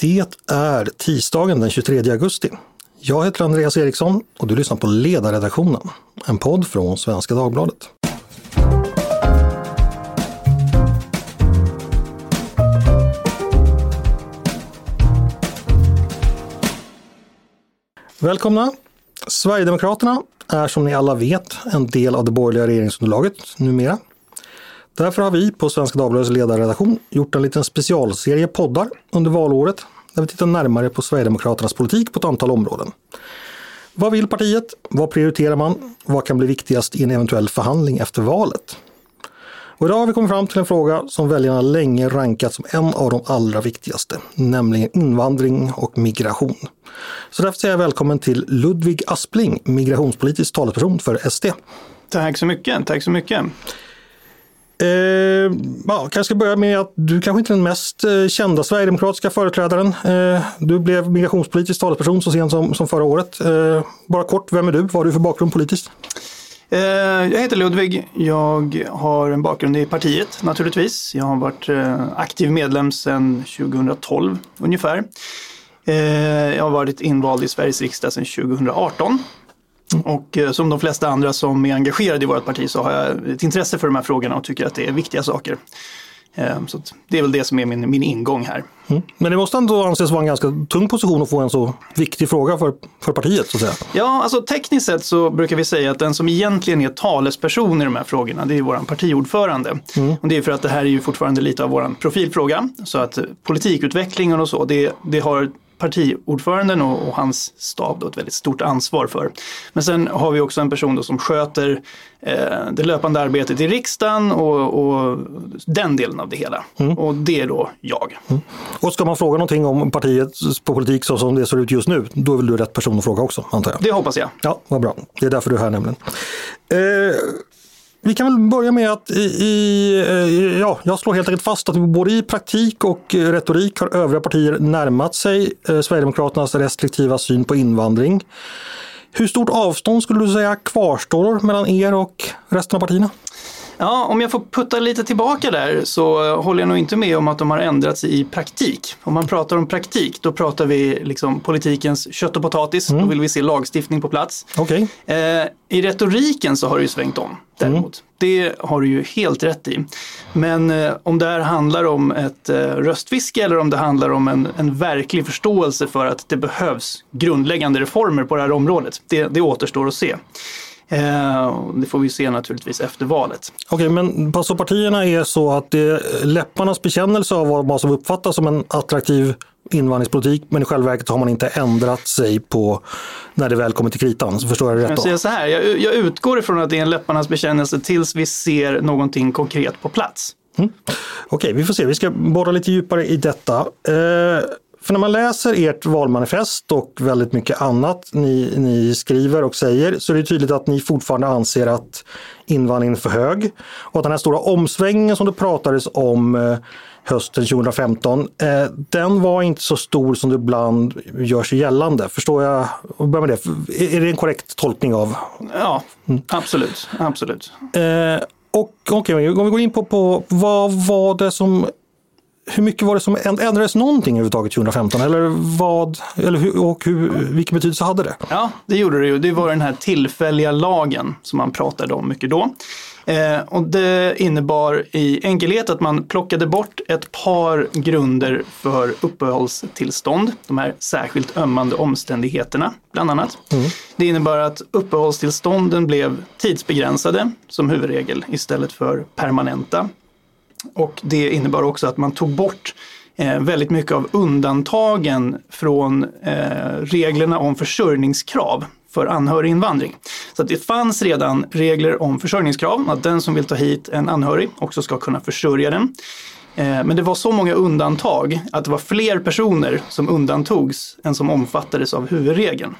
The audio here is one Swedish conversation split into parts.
Det är tisdagen den 23 augusti. Jag heter Andreas Eriksson och du lyssnar på Ledarredaktionen, en podd från Svenska Dagbladet. Välkomna! Sverigedemokraterna är som ni alla vet en del av det borgerliga regeringsunderlaget numera. Därför har vi på Svenska Dagbladets ledarredaktion gjort en liten specialserie poddar under valåret där vi tittar närmare på Sverigedemokraternas politik på ett antal områden. Vad vill partiet? Vad prioriterar man? Vad kan bli viktigast i en eventuell förhandling efter valet? Och idag har vi kommit fram till en fråga som väljarna länge rankat som en av de allra viktigaste, nämligen invandring och migration. Så därför säger jag välkommen till Ludvig Aspling, migrationspolitisk talesperson för SD. Tack så mycket, tack så mycket. Eh, ja, kanske ska börja med att du kanske inte är den mest eh, kända sverigedemokratiska företrädaren. Eh, du blev migrationspolitisk talesperson så sent som, som förra året. Eh, bara kort, vem är du? Vad har du för bakgrund politiskt? Eh, jag heter Ludvig. Jag har en bakgrund i partiet naturligtvis. Jag har varit eh, aktiv medlem sedan 2012 ungefär. Eh, jag har varit invald i Sveriges riksdag sedan 2018. Och eh, som de flesta andra som är engagerade i vårt parti så har jag ett intresse för de här frågorna och tycker att det är viktiga saker. Eh, så det är väl det som är min, min ingång här. Mm. Men det måste ändå anses vara en ganska tung position att få en så viktig fråga för, för partiet så att säga. Ja, alltså tekniskt sett så brukar vi säga att den som egentligen är talesperson i de här frågorna, det är vår partiordförande. Mm. Och det är för att det här är ju fortfarande lite av vår profilfråga. Så att politikutvecklingen och så, det, det har partiordföranden och, och, hans stab då ett väldigt stort ansvar för. Men sen har vi också en person som sköter eh, det löpande arbetet i riksdagen och, och, den delen av det hela. Mm. Och det är då jag. Mm. Och ska man fråga någonting om partiets politik så som det ser ut just nu, då är väl du rätt person att fråga också antar jag? Det hoppas jag. Ja, vad bra. Det är därför du är här nämligen. Eh, vi kan väl börja med att i, i, eh, ja, jag slår helt enkelt fast att både i praktik och eh, retorik har övriga partier närmat sig eh, Sverigedemokraternas restriktiva syn på invandring. Hur stort avstånd skulle du säga kvarstår mellan er och resten av partierna? Ja, om jag får putta lite tillbaka där så håller jag nog inte med om att de har ändrats i praktik. Om man pratar om praktik, då pratar vi liksom politikens kött och potatis. Mm. Då vill vi se lagstiftning på plats. Okay. Eh, I retoriken så har det ju svängt om däremot. Mm. Det har du ju helt rätt i. Men eh, om det här handlar om ett eh, röstfiske eller om det handlar om en, en verklig förståelse för att det behövs grundläggande reformer på det här området, det, det återstår att se. Eh, det får vi se naturligtvis efter valet. Okej, men så partierna är så att det är läpparnas bekännelse av vad som uppfattas som en attraktiv invandringspolitik men i själva verket har man inte ändrat sig på när det väl kommer till kritan. Så förstår jag rätt? Jag, säger så här, jag, jag utgår ifrån att det är en läpparnas bekännelse tills vi ser någonting konkret på plats. Mm. Okej, vi får se. Vi ska borra lite djupare i detta. Eh, för när man läser ert valmanifest och väldigt mycket annat ni, ni skriver och säger så är det tydligt att ni fortfarande anser att invandringen är för hög. Och att den här stora omsvängningen som det pratades om eh, hösten 2015, eh, den var inte så stor som det ibland görs gällande. Förstår jag? Börja med det. Är det en korrekt tolkning av? Ja, mm. absolut. absolut. Eh, och okay, om vi går in på, på vad var det som hur mycket var det som ändrades någonting överhuvudtaget 2015? Eller vad, eller hur, och hur, vilken betydelse hade det? Ja, det gjorde det ju. Det var den här tillfälliga lagen som man pratade om mycket då. Eh, och det innebar i enkelhet att man plockade bort ett par grunder för uppehållstillstånd. De här särskilt ömmande omständigheterna, bland annat. Mm. Det innebar att uppehållstillstånden blev tidsbegränsade som huvudregel istället för permanenta. Och det innebar också att man tog bort eh, väldigt mycket av undantagen från eh, reglerna om försörjningskrav för anhöriginvandring. Så att det fanns redan regler om försörjningskrav, att den som vill ta hit en anhörig också ska kunna försörja den. Eh, men det var så många undantag att det var fler personer som undantogs än som omfattades av huvudregeln.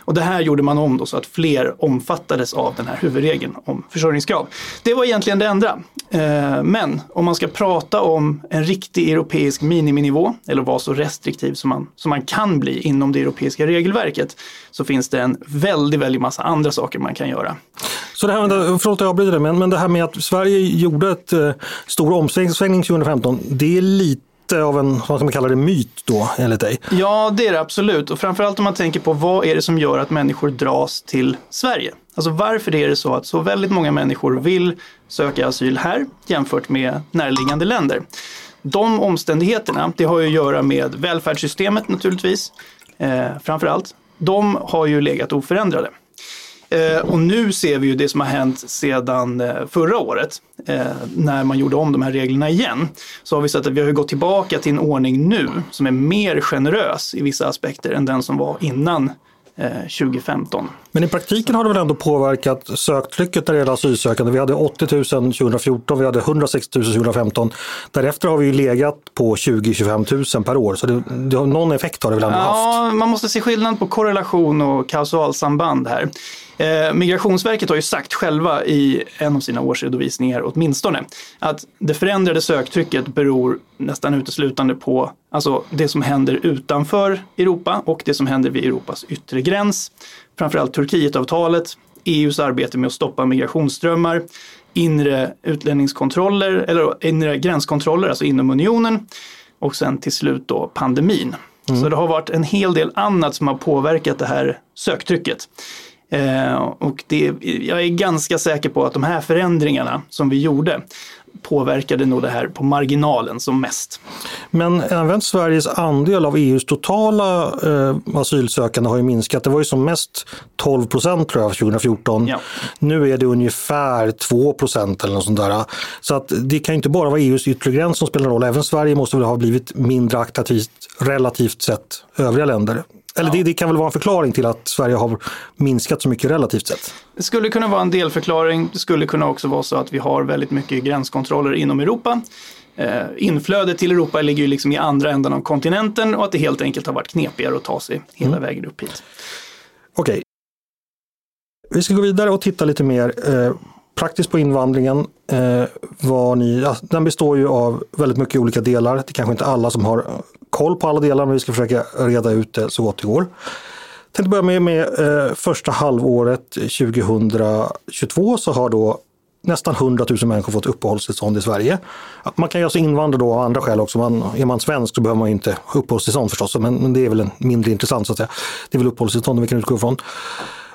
Och det här gjorde man om då så att fler omfattades av den här huvudregeln om försörjningskrav. Det var egentligen det enda. Eh, men om man ska prata om en riktig europeisk miniminivå eller vara så restriktiv som man, som man kan bli inom det europeiska regelverket så finns det en väldigt, väldigt massa andra saker man kan göra. Så det här, förlåt jag avbryter men, men det här med att Sverige gjorde ett eh, stor omsvängning 2015, det är lite lite av en, vad ska man kalla det, myt då enligt dig? Ja, det är det absolut. Och framförallt om man tänker på vad är det som gör att människor dras till Sverige? Alltså varför är det så att så väldigt många människor vill söka asyl här jämfört med närliggande länder? De omständigheterna, det har ju att göra med välfärdssystemet naturligtvis, eh, framför allt. De har ju legat oförändrade. Eh, och nu ser vi ju det som har hänt sedan eh, förra året, eh, när man gjorde om de här reglerna igen. Så har vi sett att vi har gått tillbaka till en ordning nu som är mer generös i vissa aspekter än den som var innan 2015. Men i praktiken har det väl ändå påverkat söktrycket när det gäller asylsökande. Vi hade 80 000 2014, vi hade 160 000 2015. Därefter har vi ju legat på 20-25 000 per år, så det, det, någon effekt har det väl ändå haft? Ja, man måste se skillnad på korrelation och kausalsamband här. Eh, Migrationsverket har ju sagt själva i en av sina årsredovisningar åtminstone att det förändrade söktrycket beror nästan uteslutande på alltså det som händer utanför Europa och det som händer vid Europas yttre gräns. Framförallt Turkietavtalet, EUs arbete med att stoppa migrationsströmmar, inre utlänningskontroller eller inre gränskontroller, alltså inom unionen och sen till slut då pandemin. Mm. Så det har varit en hel del annat som har påverkat det här söktrycket. Eh, och det, jag är ganska säker på att de här förändringarna som vi gjorde påverkade nog det här på marginalen som mest. Men även Sveriges andel av EUs totala eh, asylsökande har ju minskat. Det var ju som mest 12 procent tror jag 2014. Ja. Nu är det ungefär 2 procent eller något sånt där. Så att det kan inte bara vara EUs yttre gräns som spelar roll. Även Sverige måste väl ha blivit mindre attraktivt relativt sett övriga länder. Eller ja. det, det, kan väl vara en förklaring till att Sverige har minskat så mycket relativt sett? Det skulle kunna vara en delförklaring. Det skulle kunna också vara så att vi har väldigt mycket gränskontroller inom Europa. Eh, inflödet till Europa ligger ju liksom i andra änden av kontinenten och att det helt enkelt har varit knepigare att ta sig hela mm. vägen upp hit. Okej. Okay. Vi ska gå vidare och titta lite mer eh, praktiskt på invandringen. Eh, ni, den består ju av väldigt mycket olika delar. Det är kanske inte alla som har koll på alla delar men vi ska försöka reda ut det så gott det går. Jag tänkte börja med, med eh, första halvåret 2022 så har då nästan 100 000 människor fått uppehållstillstånd i Sverige. Man kan ju alltså invandra då av andra skäl också. Man, är man svensk så behöver man inte uppehållstillstånd förstås, men, men det är väl en mindre intressant så att säga. Det är väl uppehållstillstånd vi kan utgå ifrån.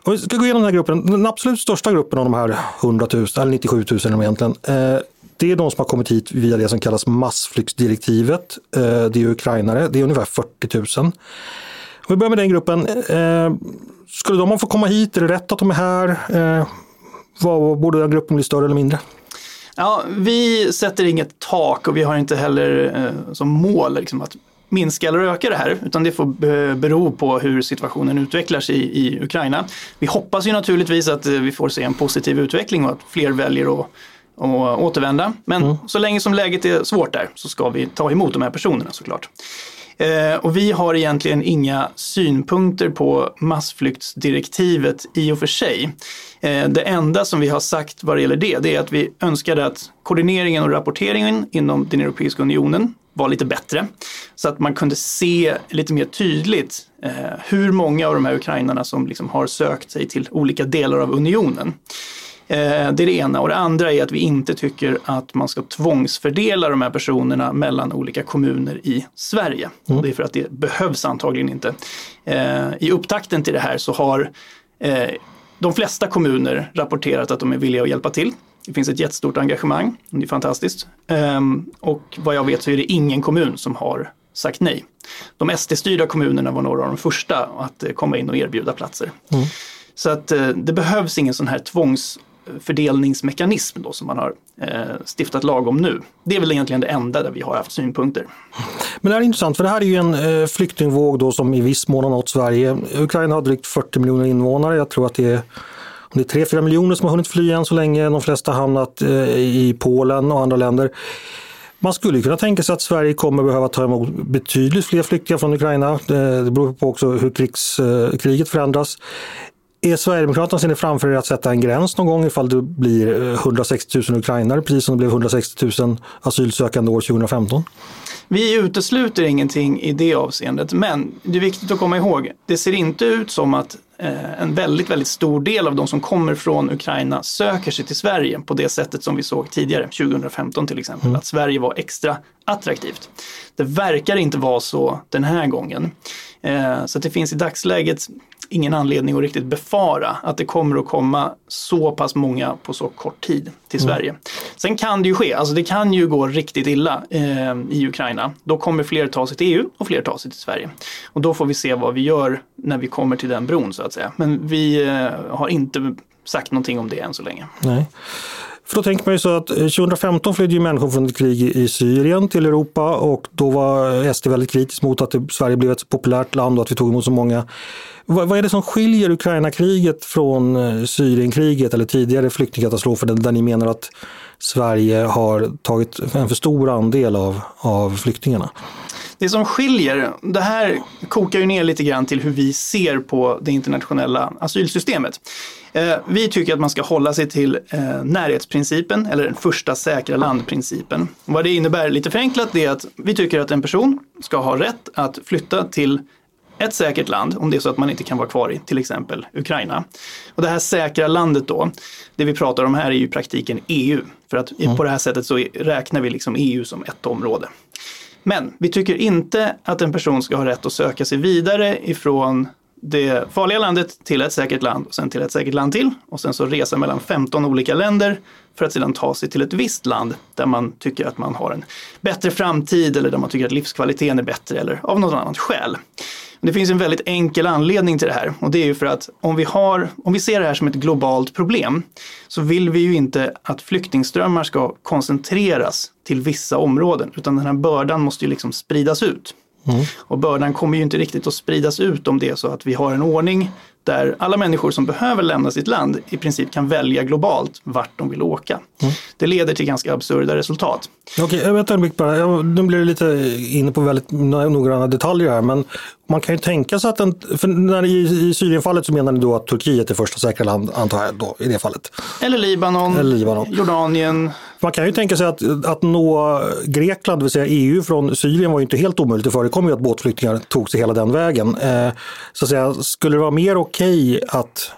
Om vi ska gå igenom den här gruppen, den absolut största gruppen av de här 100 000, eller 97 000 egentligen, eh, det är de som har kommit hit via det som kallas massflyktsdirektivet. Eh, det är ukrainare, det är ungefär 40 000. Om vi börjar med den gruppen. Eh, skulle de få komma hit? Är det rätt att de är här? Eh, borde den gruppen bli större eller mindre? Ja, vi sätter inget tak och vi har inte heller som mål liksom, att minska eller öka det här, utan det får bero på hur situationen utvecklar sig i, i Ukraina. Vi hoppas ju naturligtvis att vi får se en positiv utveckling och att fler väljer att och återvända. Men mm. så länge som läget är svårt där så ska vi ta emot de här personerna såklart. Eh, och vi har egentligen inga synpunkter på massflyktsdirektivet i och för sig. Eh, det enda som vi har sagt vad det gäller det, det är att vi önskade att koordineringen och rapporteringen inom den Europeiska unionen var lite bättre. Så att man kunde se lite mer tydligt eh, hur många av de här ukrainarna som liksom har sökt sig till olika delar av unionen. Eh, det är det ena. Och det andra är att vi inte tycker att man ska tvångsfördela de här personerna mellan olika kommuner i Sverige. Mm. Det är för att det behövs antagligen inte. Eh, I upptakten till det här så har eh, de flesta kommuner rapporterat att de är villiga att hjälpa till. Det finns ett jättestort engagemang, det är fantastiskt. Ehm, och vad jag vet så är det ingen kommun som har sagt nej. De SD-styrda kommunerna var några av de första att komma in och erbjuda platser. Mm. Så att det behövs ingen sån här tvångs fördelningsmekanism då som man har eh, stiftat lag om nu. Det är väl egentligen det enda där vi har haft synpunkter. Men det här är intressant för det här är ju en eh, flyktingvåg då som i viss mån har nått Sverige. Ukraina har drygt 40 miljoner invånare. Jag tror att det är det är 3-4 miljoner som har hunnit fly än så länge. De flesta har hamnat eh, i Polen och andra länder. Man skulle kunna tänka sig att Sverige kommer behöva ta emot betydligt fler flyktingar från Ukraina. Det beror på också hur krigs, kriget förändras. Är Sverigedemokraterna ser ni framför er att sätta en gräns någon gång ifall det blir 160 000 ukrainare precis som det blev 160 000 asylsökande år 2015? Vi utesluter ingenting i det avseendet, men det är viktigt att komma ihåg, det ser inte ut som att eh, en väldigt, väldigt stor del av de som kommer från Ukraina söker sig till Sverige på det sättet som vi såg tidigare, 2015 till exempel, mm. att Sverige var extra attraktivt. Det verkar inte vara så den här gången. Eh, så det finns i dagsläget ingen anledning att riktigt befara att det kommer att komma så pass många på så kort tid till mm. Sverige. Sen kan det ju ske, alltså det kan ju gå riktigt illa eh, i Ukraina. Då kommer fler ta sig till EU och fler ta sig till Sverige. Och då får vi se vad vi gör när vi kommer till den bron så att säga. Men vi eh, har inte sagt någonting om det än så länge. Nej. För då tänker man ju så att eh, 2015 flydde ju människor från ett krig i Syrien till Europa och då var SD väldigt kritisk mot att Sverige blev ett så populärt land och att vi tog emot så många. Vad, är det som skiljer Ukraina-kriget från eh, Syrienkriget eller tidigare flyktingkatastrofer där ni menar att Sverige har tagit en för stor andel av, av flyktingarna? Det som skiljer, det här kokar ju ner lite grann till hur vi ser på det internationella asylsystemet. Eh, vi tycker att man ska hålla sig till eh, närhetsprincipen eller den första säkra landprincipen. Vad det innebär lite förenklat är att vi tycker att en person ska ha rätt att flytta till ett säkert land om det är så att man inte kan vara kvar i till exempel Ukraina. Och det här säkra landet då, det vi pratar om här är ju i praktiken EU. För att mm. på det här sättet så räknar vi liksom EU som ett område. Men vi tycker inte att en person ska ha rätt att söka sig vidare ifrån det farliga landet till ett säkert land och sen till ett säkert land till och sen så resa mellan 15 olika länder för att sedan ta sig till ett visst land där man tycker att man har en bättre framtid eller där man tycker att livskvaliteten är bättre eller av något annat skäl. Det finns en väldigt enkel anledning till det här och det är ju för att om vi, har, om vi ser det här som ett globalt problem så vill vi ju inte att flyktingströmmar ska koncentreras till vissa områden utan den här bördan måste ju liksom spridas ut. Mm. Och bördan kommer ju inte riktigt att spridas ut om det är så att vi har en ordning där alla människor som behöver lämna sitt land i princip kan välja globalt vart de vill åka. Mm. Det leder till ganska absurda resultat. Okej, jag vet inte bara. Nu blir det lite inne på väldigt noggranna detaljer här, men man kan ju tänka sig att en, för när i, i Syrienfallet så menar ni då att Turkiet är första säkra land, antar jag, då, i det fallet? Eller Libanon, Eller Libanon. Jordanien. Man kan ju tänka sig att, att nå Grekland, det vill säga EU från Syrien var ju inte helt omöjligt. Det förekom ju att båtflyktingar tog sig hela den vägen. Eh, så att säga, skulle det vara mer okej okay att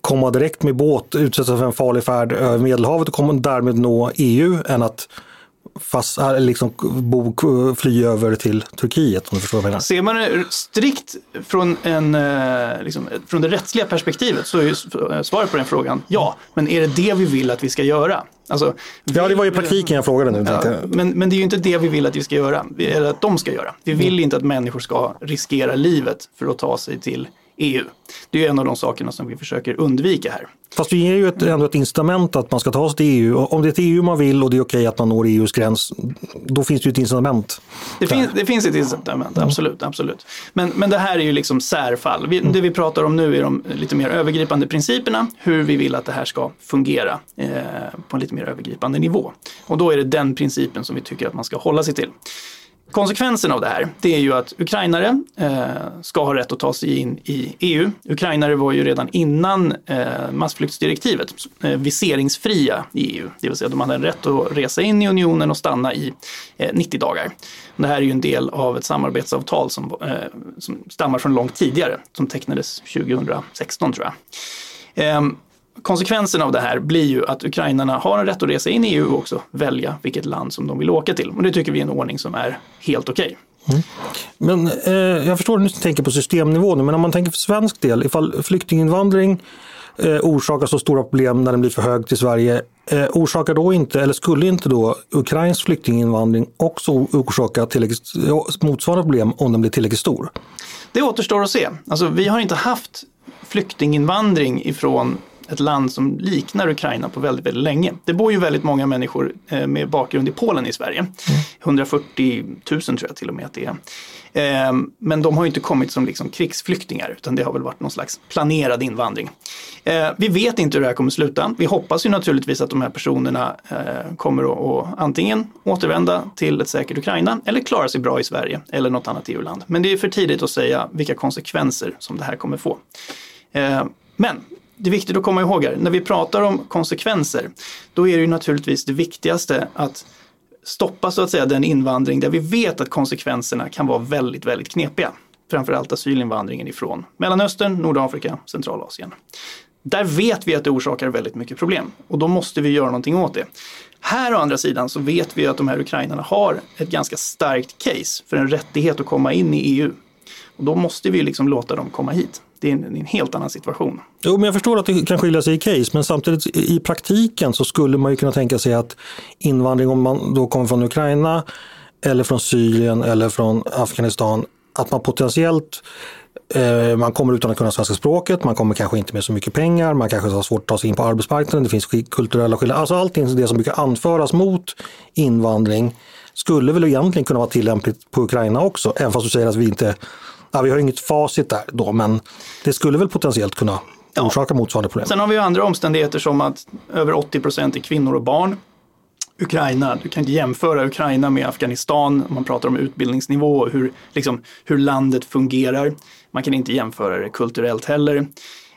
komma direkt med båt, utsätta för en farlig färd över Medelhavet och komma därmed nå EU än att fast, äh, liksom, bo, fly över till Turkiet. Om du förstår vad jag menar. Ser man det strikt från, en, eh, liksom, från det rättsliga perspektivet så är ju svaret på den frågan ja. Men är det det vi vill att vi ska göra? Alltså, vi, ja, det var ju praktiken jag frågade nu. Ja, men, men det är ju inte det vi vill att vi ska göra, eller att de ska göra. Vi vill mm. inte att människor ska riskera livet för att ta sig till EU. Det är en av de sakerna som vi försöker undvika här. Fast vi ger ju ett, ändå ett incitament att man ska ta sig till EU. Om det är till EU man vill och det är okej att man når EUs gräns, då finns det ju ett incitament. Det, finns, det finns ett incitament, mm. absolut. absolut. Men, men det här är ju liksom särfall. Vi, mm. Det vi pratar om nu är de lite mer övergripande principerna, hur vi vill att det här ska fungera eh, på en lite mer övergripande nivå. Och då är det den principen som vi tycker att man ska hålla sig till. Konsekvensen av det här, det är ju att ukrainare eh, ska ha rätt att ta sig in i EU. Ukrainare var ju redan innan eh, massflyktsdirektivet eh, viseringsfria i EU, det vill säga de hade en rätt att resa in i unionen och stanna i eh, 90 dagar. Det här är ju en del av ett samarbetsavtal som, eh, som stammar från långt tidigare, som tecknades 2016 tror jag. Ehm, Konsekvensen av det här blir ju att ukrainarna har en rätt att resa in i EU och också välja vilket land som de vill åka till. Och det tycker vi är en ordning som är helt okej. Okay. Mm. Men eh, jag förstår att du tänker på systemnivå nu, men om man tänker för svensk del, ifall flyktinginvandring eh, orsakar så stora problem när den blir för hög till Sverige, eh, orsakar då inte, eller skulle inte då ukrainsk flyktinginvandring också orsaka motsvarande problem om den blir tillräckligt stor? Det återstår att se. Alltså, vi har inte haft flyktinginvandring ifrån ett land som liknar Ukraina på väldigt, väldigt länge. Det bor ju väldigt många människor eh, med bakgrund i Polen i Sverige. 140 000 tror jag till och med att det är. Ehm, men de har ju inte kommit som liksom krigsflyktingar utan det har väl varit någon slags planerad invandring. Ehm, vi vet inte hur det här kommer sluta. Vi hoppas ju naturligtvis att de här personerna eh, kommer att antingen återvända till ett säkert Ukraina eller klara sig bra i Sverige eller något annat EU-land. Men det är för tidigt att säga vilka konsekvenser som det här kommer få. Ehm, men det är viktigt att komma ihåg här, när vi pratar om konsekvenser, då är det ju naturligtvis det viktigaste att stoppa så att säga den invandring där vi vet att konsekvenserna kan vara väldigt, väldigt knepiga. framförallt asylinvandringen ifrån Mellanöstern, Nordafrika, Centralasien. Där vet vi att det orsakar väldigt mycket problem och då måste vi göra någonting åt det. Här å andra sidan så vet vi att de här ukrainarna har ett ganska starkt case för en rättighet att komma in i EU. Och då måste vi liksom låta dem komma hit. Det är en, en helt annan situation. Jo, men jag förstår att det kan skilja sig i case, men samtidigt i praktiken så skulle man ju kunna tänka sig att invandring, om man då kommer från Ukraina eller från Syrien eller från Afghanistan, att man potentiellt eh, man kommer utan att kunna svenska språket, man kommer kanske inte med så mycket pengar, man kanske har svårt att ta sig in på arbetsmarknaden, det finns kulturella skillnader. Alltså allting det som brukar anföras mot invandring skulle väl egentligen kunna vara tillämpligt på Ukraina också, även fast du säger att vi inte Ja, vi har inget facit där då, men det skulle väl potentiellt kunna orsaka motsvarande problem. Sen har vi andra omständigheter som att över 80 procent är kvinnor och barn. Ukraina, du kan inte jämföra Ukraina med Afghanistan man pratar om utbildningsnivå och hur, liksom, hur landet fungerar. Man kan inte jämföra det kulturellt heller.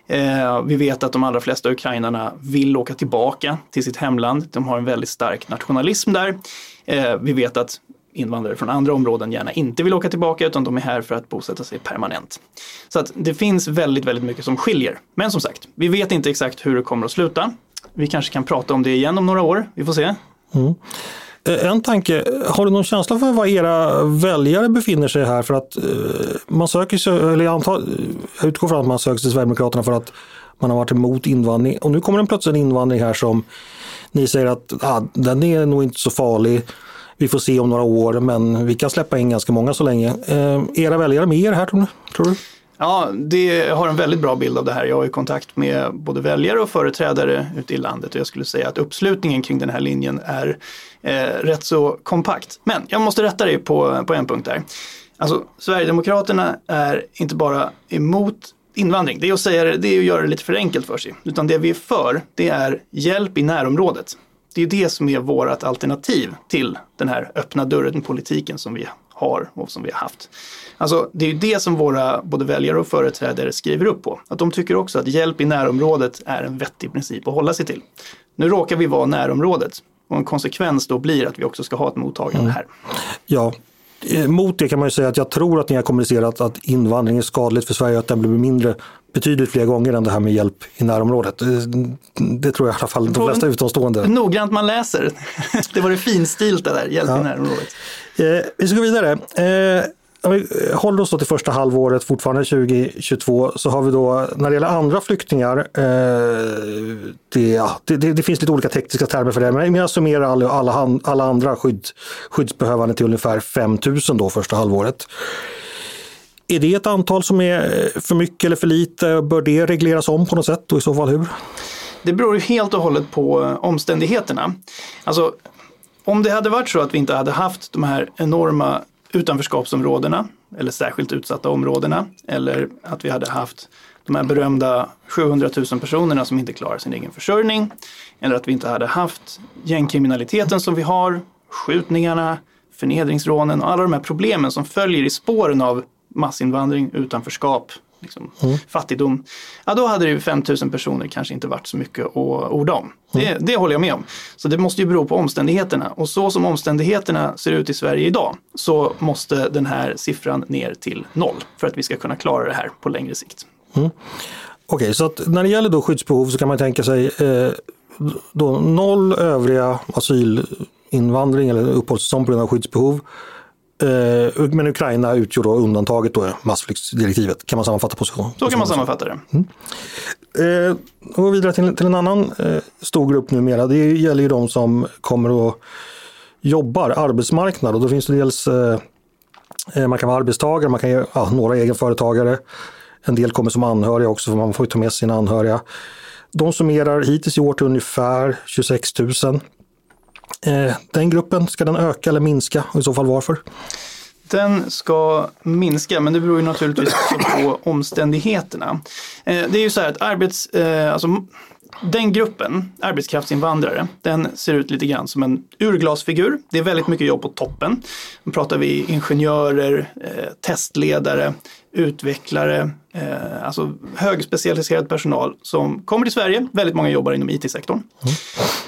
Eh, vi vet att de allra flesta ukrainarna vill åka tillbaka till sitt hemland. De har en väldigt stark nationalism där. Eh, vi vet att invandrare från andra områden gärna inte vill åka tillbaka utan de är här för att bosätta sig permanent. Så att det finns väldigt, väldigt mycket som skiljer. Men som sagt, vi vet inte exakt hur det kommer att sluta. Vi kanske kan prata om det igen om några år, vi får se. Mm. Eh, en tanke, har du någon känsla för var era väljare befinner sig här? För att eh, man söker sig, eller jag, antar, jag utgår från att man söker sig till Sverigedemokraterna för att man har varit emot invandring. Och nu kommer det plötsligt en invandring här som ni säger att ah, den är nog inte så farlig. Vi får se om några år, men vi kan släppa in ganska många så länge. Eh, era väljare med er här tror du? Ja, det har en väldigt bra bild av det här. Jag har ju kontakt med både väljare och företrädare ute i landet och jag skulle säga att uppslutningen kring den här linjen är eh, rätt så kompakt. Men jag måste rätta dig på, på en punkt där. Alltså, Sverigedemokraterna är inte bara emot invandring, det är, att säga, det är att göra det lite för enkelt för sig. Utan det vi är för, det är hjälp i närområdet. Det är det som är vårt alternativ till den här öppna dörren-politiken som vi har och som vi har haft. Alltså, det är ju det som våra både väljare och företrädare skriver upp på. Att de tycker också att hjälp i närområdet är en vettig princip att hålla sig till. Nu råkar vi vara närområdet och en konsekvens då blir att vi också ska ha ett mottagande mm. här. Ja, Eh, mot det kan man ju säga att jag tror att ni har kommunicerat att invandring är skadligt för Sverige och att den blir mindre betydligt fler gånger än det här med hjälp i närområdet. Det, det tror jag i alla fall de flesta utomstående. Noggrant man läser. det var det finstilta där, hjälp ja. i närområdet. Eh, vi ska gå vidare. Eh, om vi håller oss då till första halvåret, fortfarande 2022, så har vi då när det gäller andra flyktingar, eh, det, ja, det, det, finns lite olika tekniska termer för det, men jag summerar alla, alla, alla andra skydd, skyddsbehövande till ungefär 5000 då första halvåret. Är det ett antal som är eh, för mycket eller för lite? Bör det regleras om på något sätt och i så fall hur? Det beror ju helt och hållet på eh, omständigheterna. Alltså, om det hade varit så att vi inte hade haft de här enorma utanförskapsområdena eller särskilt utsatta områdena eller att vi hade haft de här berömda 700 000 personerna som inte klarar sin egen försörjning eller att vi inte hade haft gängkriminaliteten som vi har, skjutningarna, förnedringsrånen och alla de här problemen som följer i spåren av massinvandring, utanförskap, liksom, mm. fattigdom. Ja, då hade det ju 5 000 personer kanske inte varit så mycket att orda om. Det, mm. det håller jag med om. Så det måste ju bero på omständigheterna. Och så som omständigheterna ser ut i Sverige idag så måste den här siffran ner till noll för att vi ska kunna klara det här på längre sikt. Mm. Okej, okay, så att när det gäller då skyddsbehov så kan man tänka sig eh, då noll övriga asylinvandring eller uppehållstillstånd på grund av skyddsbehov Eh, men Ukraina utgör då undantaget då, massflyktsdirektivet. Kan man sammanfatta positionen? Så kan man sammanfatta det. Mm. Eh, och gå vidare till, till en annan eh, stor grupp numera. Det gäller ju de som kommer och jobbar, arbetsmarknad. Och då finns det dels eh, eh man kan vara arbetstagare, man kan ja, några egenföretagare. En del kommer som anhöriga också, för man får ta med sina anhöriga. De summerar hittills i år till ungefär 26 000. Eh, den gruppen, ska den öka eller minska och i så fall varför? Den ska minska, men det beror ju naturligtvis på omständigheterna. Eh, det är ju så här att arbets, eh, alltså, den gruppen, arbetskraftsinvandrare, den ser ut lite grann som en urglasfigur. Det är väldigt mycket jobb på toppen. Nu pratar vi ingenjörer, testledare, utvecklare, alltså högspecialiserad personal som kommer till Sverige. Väldigt många jobbar inom IT-sektorn. Mm.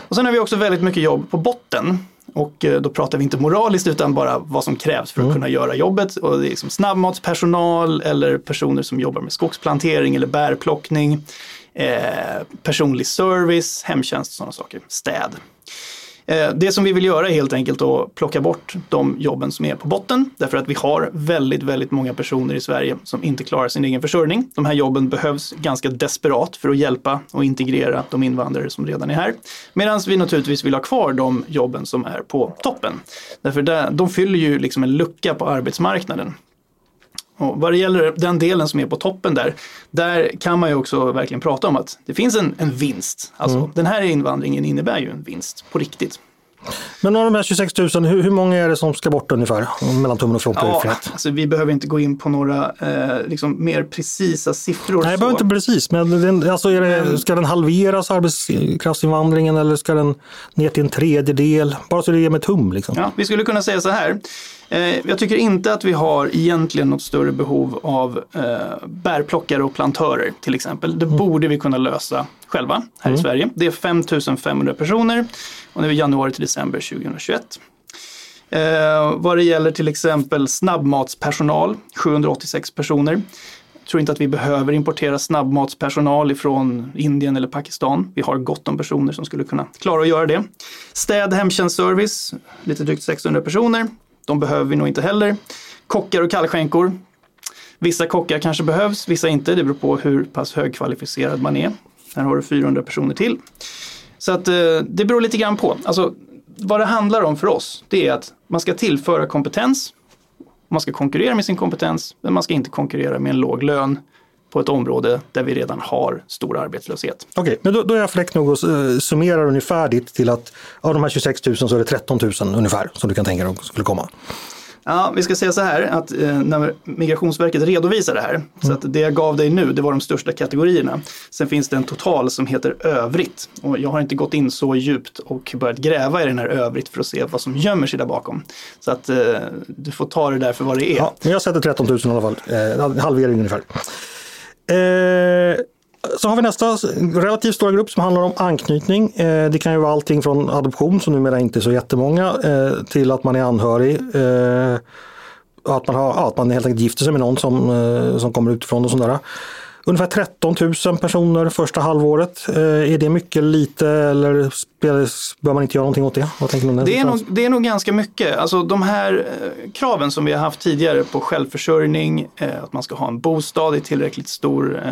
Och sen har vi också väldigt mycket jobb på botten. Och eh, då pratar vi inte moraliskt utan bara vad som krävs för att kunna göra jobbet. Och det är liksom snabbmatspersonal eller personer som jobbar med skogsplantering eller bärplockning. Eh, personlig service, hemtjänst och sådana saker. Städ. Eh, det som vi vill göra är helt enkelt att plocka bort de jobben som är på botten. Därför att vi har väldigt, väldigt många personer i Sverige som inte klarar sin egen försörjning. De här jobben behövs ganska desperat för att hjälpa och integrera de invandrare som redan är här. Medan vi naturligtvis vill ha kvar de jobben som är på toppen. Därför där, de fyller ju liksom en lucka på arbetsmarknaden. Och vad det gäller den delen som är på toppen där, där kan man ju också verkligen prata om att det finns en, en vinst. Alltså den här invandringen innebär ju en vinst på riktigt. Men av de här 26 000, hur, hur många är det som ska bort ungefär? Mellan tummen och Ja, frånpekfingret? alltså vi behöver inte gå in på några eh, liksom mer precisa siffror. Nej, så. behöver inte precis, men den, alltså det, ska den halveras arbetskraftsinvandringen eller ska den ner till en tredjedel? Bara så det ger mig tum liksom. Ja, vi skulle kunna säga så här. Eh, jag tycker inte att vi har egentligen något större behov av eh, bärplockare och plantörer till exempel. Det borde vi kunna lösa själva här i Sverige. Det är 5 500 personer och det är januari till december 2021. Eh, vad det gäller till exempel snabbmatspersonal, 786 personer. Jag tror inte att vi behöver importera snabbmatspersonal ifrån Indien eller Pakistan. Vi har gott om personer som skulle kunna klara att göra det. Städ, hemtjänstservice, lite drygt 600 personer. De behöver vi nog inte heller. Kockar och kallskänkor. Vissa kockar kanske behövs, vissa inte. Det beror på hur pass högkvalificerad man är. Här har du 400 personer till. Så att eh, det beror lite grann på. Alltså, vad det handlar om för oss, det är att man ska tillföra kompetens. Man ska konkurrera med sin kompetens, men man ska inte konkurrera med en låg lön på ett område där vi redan har stor arbetslöshet. Okej, men då, då är jag fräck nog och uh, summerar ungefär ditt till att av de här 26 000 så är det 13 000 ungefär som du kan tänka dig skulle komma. Ja, vi ska säga så här att eh, när Migrationsverket redovisar det här, så att det jag gav dig nu, det var de största kategorierna. Sen finns det en total som heter övrigt och jag har inte gått in så djupt och börjat gräva i den här övrigt för att se vad som gömmer sig där bakom. Så att eh, du får ta det där för vad det är. Ja, men jag sätter 13 000 i alla fall, eh, halvering ungefär. Eh, så har vi nästa relativt stora grupp som handlar om anknytning. Eh, det kan ju vara allting från adoption, som numera inte är så jättemånga, eh, till att man är anhörig. Eh, att, man har, att man helt enkelt gifter sig med någon som, eh, som kommer utifrån och sådär. Ungefär 13 000 personer första halvåret. Eh, är det mycket, lite eller bör man inte göra någonting åt det? Vad tänker ni? Det är, nog, det är nog ganska mycket. Alltså de här eh, kraven som vi har haft tidigare på självförsörjning, eh, att man ska ha en bostad i tillräckligt stor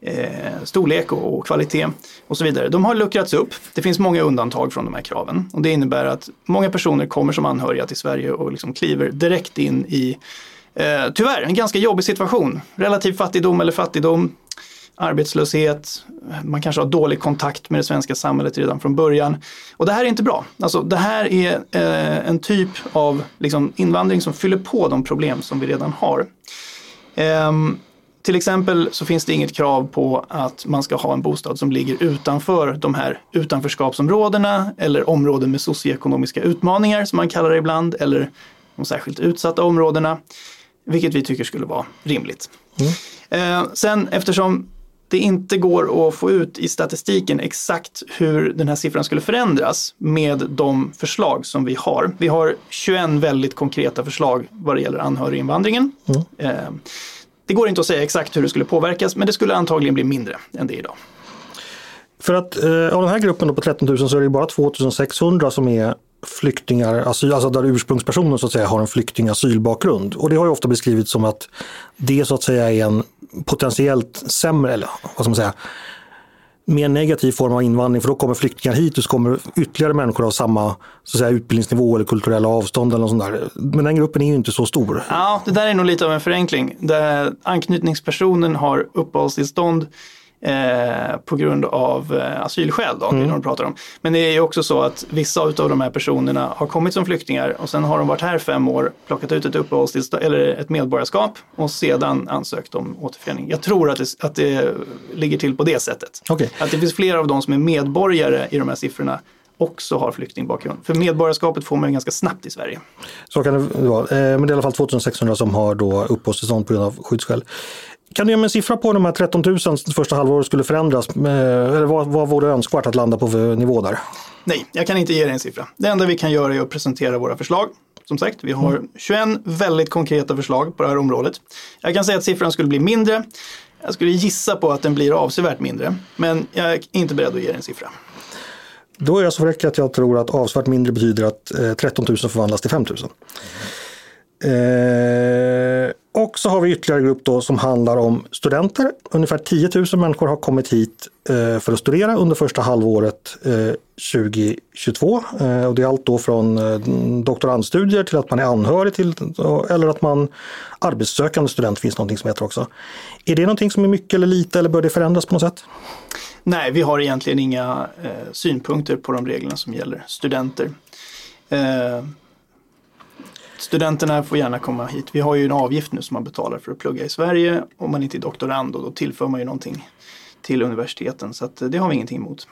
eh, storlek och, och kvalitet och så vidare. De har luckrats upp. Det finns många undantag från de här kraven och det innebär att många personer kommer som anhöriga till Sverige och liksom kliver direkt in i, eh, tyvärr, en ganska jobbig situation. Relativ fattigdom eller fattigdom, arbetslöshet, man kanske har dålig kontakt med det svenska samhället redan från början. Och det här är inte bra. Alltså, det här är eh, en typ av liksom, invandring som fyller på de problem som vi redan har. Eh, till exempel så finns det inget krav på att man ska ha en bostad som ligger utanför de här utanförskapsområdena eller områden med socioekonomiska utmaningar som man kallar det ibland eller de särskilt utsatta områdena. Vilket vi tycker skulle vara rimligt. Eh, sen eftersom det inte går att få ut i statistiken exakt hur den här siffran skulle förändras med de förslag som vi har. Vi har 21 väldigt konkreta förslag vad det gäller anhöriginvandringen. Eh, det går inte att säga exakt hur det skulle påverkas, men det skulle antagligen bli mindre än det är idag. För att eh, av den här gruppen på 13 000 så är det bara 2600 som är flyktingar, asyl, alltså där ursprungspersonen så att säga har en flyktingasylbakgrund. Och det har ju ofta beskrivits som att det så att säga är en potentiellt sämre, eller vad ska man säga, mer negativ form av invandring för då kommer flyktingar hit och så kommer ytterligare människor av samma så att säga, utbildningsnivå eller kulturella avstånd eller något sånt där. Men den gruppen är ju inte så stor. Ja, det där är nog lite av en förenkling. Där anknytningspersonen har uppehållstillstånd eh, på grund av eh, asylskäl. Då, mm. de pratar om. Men det är ju också så att vissa av de här personerna har kommit som flyktingar och sen har de varit här fem år, plockat ut ett uppehållstillstånd eller ett medborgarskap och sedan ansökt om återförening. Jag tror att det, att det ligger till på det sättet. Okay. Att det finns flera av de som är medborgare i de här siffrorna också har flyktingbakgrund. För medborgarskapet får man ganska snabbt i Sverige. Så kan det vara. Men det är i alla fall 2600 som har då uppehållstillstånd på grund av skyddsskäl. Kan du ge mig en siffra på de här 13 000 första halvåret skulle förändras? Eller vad, vad vore önskvärt att landa på för nivå där? Nej, jag kan inte ge dig en siffra. Det enda vi kan göra är att presentera våra förslag. Som sagt, vi har 21 väldigt konkreta förslag på det här området. Jag kan säga att siffran skulle bli mindre. Jag skulle gissa på att den blir avsevärt mindre, men jag är inte beredd att ge dig en siffra. Då är jag så fräck att jag tror att avsevärt mindre betyder att eh, 13 000 förvandlas till 5 000. Eh, och så har vi ytterligare grupp då som handlar om studenter. Ungefär 10 000 människor har kommit hit eh, för att studera under första halvåret eh, 2022. Eh, och det är allt då från eh, doktorandstudier till att man är anhörig till eller att man arbetssökande student finns någonting som heter också. Är det någonting som är mycket eller lite eller bör det förändras på något sätt? Nej, vi har egentligen inga eh, synpunkter på de reglerna som gäller studenter. Eh, Studenterna får gärna komma hit. Vi har ju en avgift nu som man betalar för att plugga i Sverige. Om man inte är doktorand och då tillför man ju någonting till universiteten. Så att, eh, det har vi ingenting emot.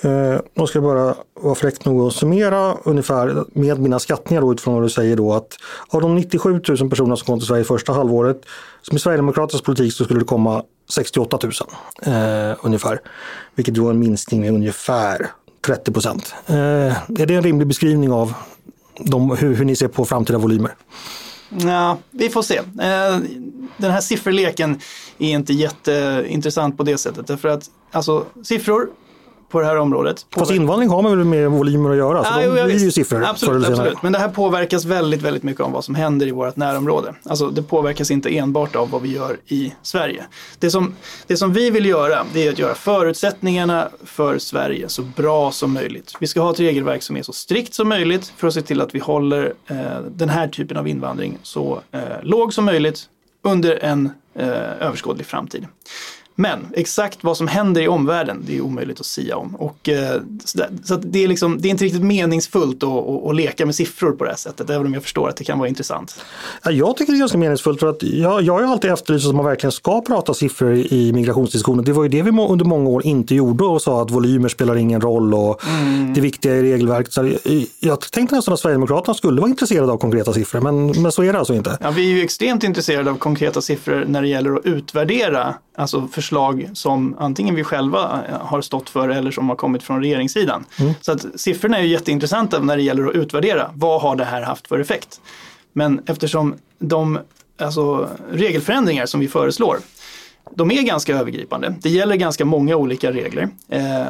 Eh, jag ska bara vara fräck nog att summera ungefär med mina skattningar då, utifrån vad du säger då att av de 97 000 personer som kom till Sverige första halvåret som i Sverigedemokraternas politik så skulle det komma 68 000 eh, ungefär. Vilket då är en minskning med ungefär 30 procent. Eh, är det en rimlig beskrivning av de, hur, hur ni ser på framtida volymer? Ja, vi får se. Eh, den här sifferleken är inte jätteintressant på det sättet. Därför att alltså, siffror på det här området. Fast invandring har man väl med volymer att göra? Så Ja, de blir ju siffror Absolut, absolut. Men det här påverkas väldigt, väldigt mycket av vad som händer i vårt närområde. Alltså det påverkas inte enbart av vad vi gör i Sverige. Det som, det som vi vill göra, det är att göra förutsättningarna för Sverige så bra som möjligt. Vi ska ha ett regelverk som är så strikt som möjligt för att se till att vi håller eh, den här typen av invandring så eh, låg som möjligt under en eh, överskådlig framtid. Men exakt vad som händer i omvärlden, det är omöjligt att sia om. Och, eh, så det, är liksom, det är inte riktigt meningsfullt att, att, att leka med siffror på det här sättet, även om jag förstår att det kan vara intressant. Ja, jag tycker det är ganska meningsfullt för att jag, jag har alltid efterlyst att man verkligen ska prata siffror i migrationsdiskussionen. Det var ju det vi under många år inte gjorde och sa att volymer spelar ingen roll och det viktiga är regelverket. Så jag- jag tänkte nästan att Sverigedemokraterna skulle vara intresserade av konkreta siffror men, men så är det alltså inte. Ja, vi är ju extremt intresserade av konkreta siffror när det gäller att utvärdera alltså förslag som antingen vi själva eh, har stått för eller som har kommit från regeringssidan. Så att siffrorna är ju jätteintressanta när det gäller att utvärdera. Vad har det här haft för effekt? Men eftersom de alltså, regelförändringar som vi föreslår de är ganska övergripande. Det gäller ganska många olika regler. Eh,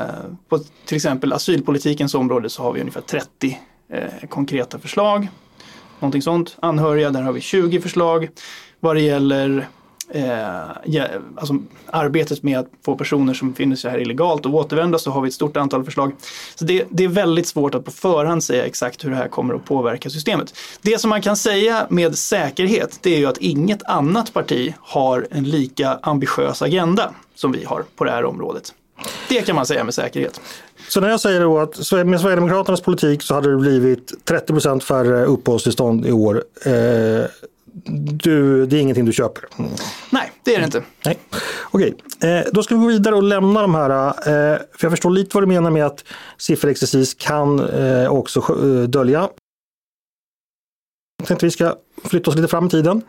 på till exempel asylpolitikens område så har vi ungefär 30 eh, konkreta förslag. Någonting sånt. Anhöriga, där har vi 20 förslag. Vad det gäller eh, ja, alltså arbetet med att få personer som befinner sig här illegalt att återvända så har vi ett stort antal förslag. Så det, det är väldigt svårt att på förhand säga exakt hur det här kommer att påverka systemet. Det som man kan säga med säkerhet det är ju att inget annat parti har en lika ambitiös agenda som vi har på det här området. Det kan man säga med säkerhet. Så när jag säger då att med Sverigedemokraternas politik så hade det blivit 30 procent färre uppehållstillstånd i år. Eh, du, det är ingenting du köper? Nej, det är det inte. Nej. Okej, eh, då ska vi gå vidare och lämna de här. Eh, för jag förstår lite vad du menar med att sifferexercis kan eh, också eh, dölja. Jag tänkte vi ska flytta oss lite fram i tiden.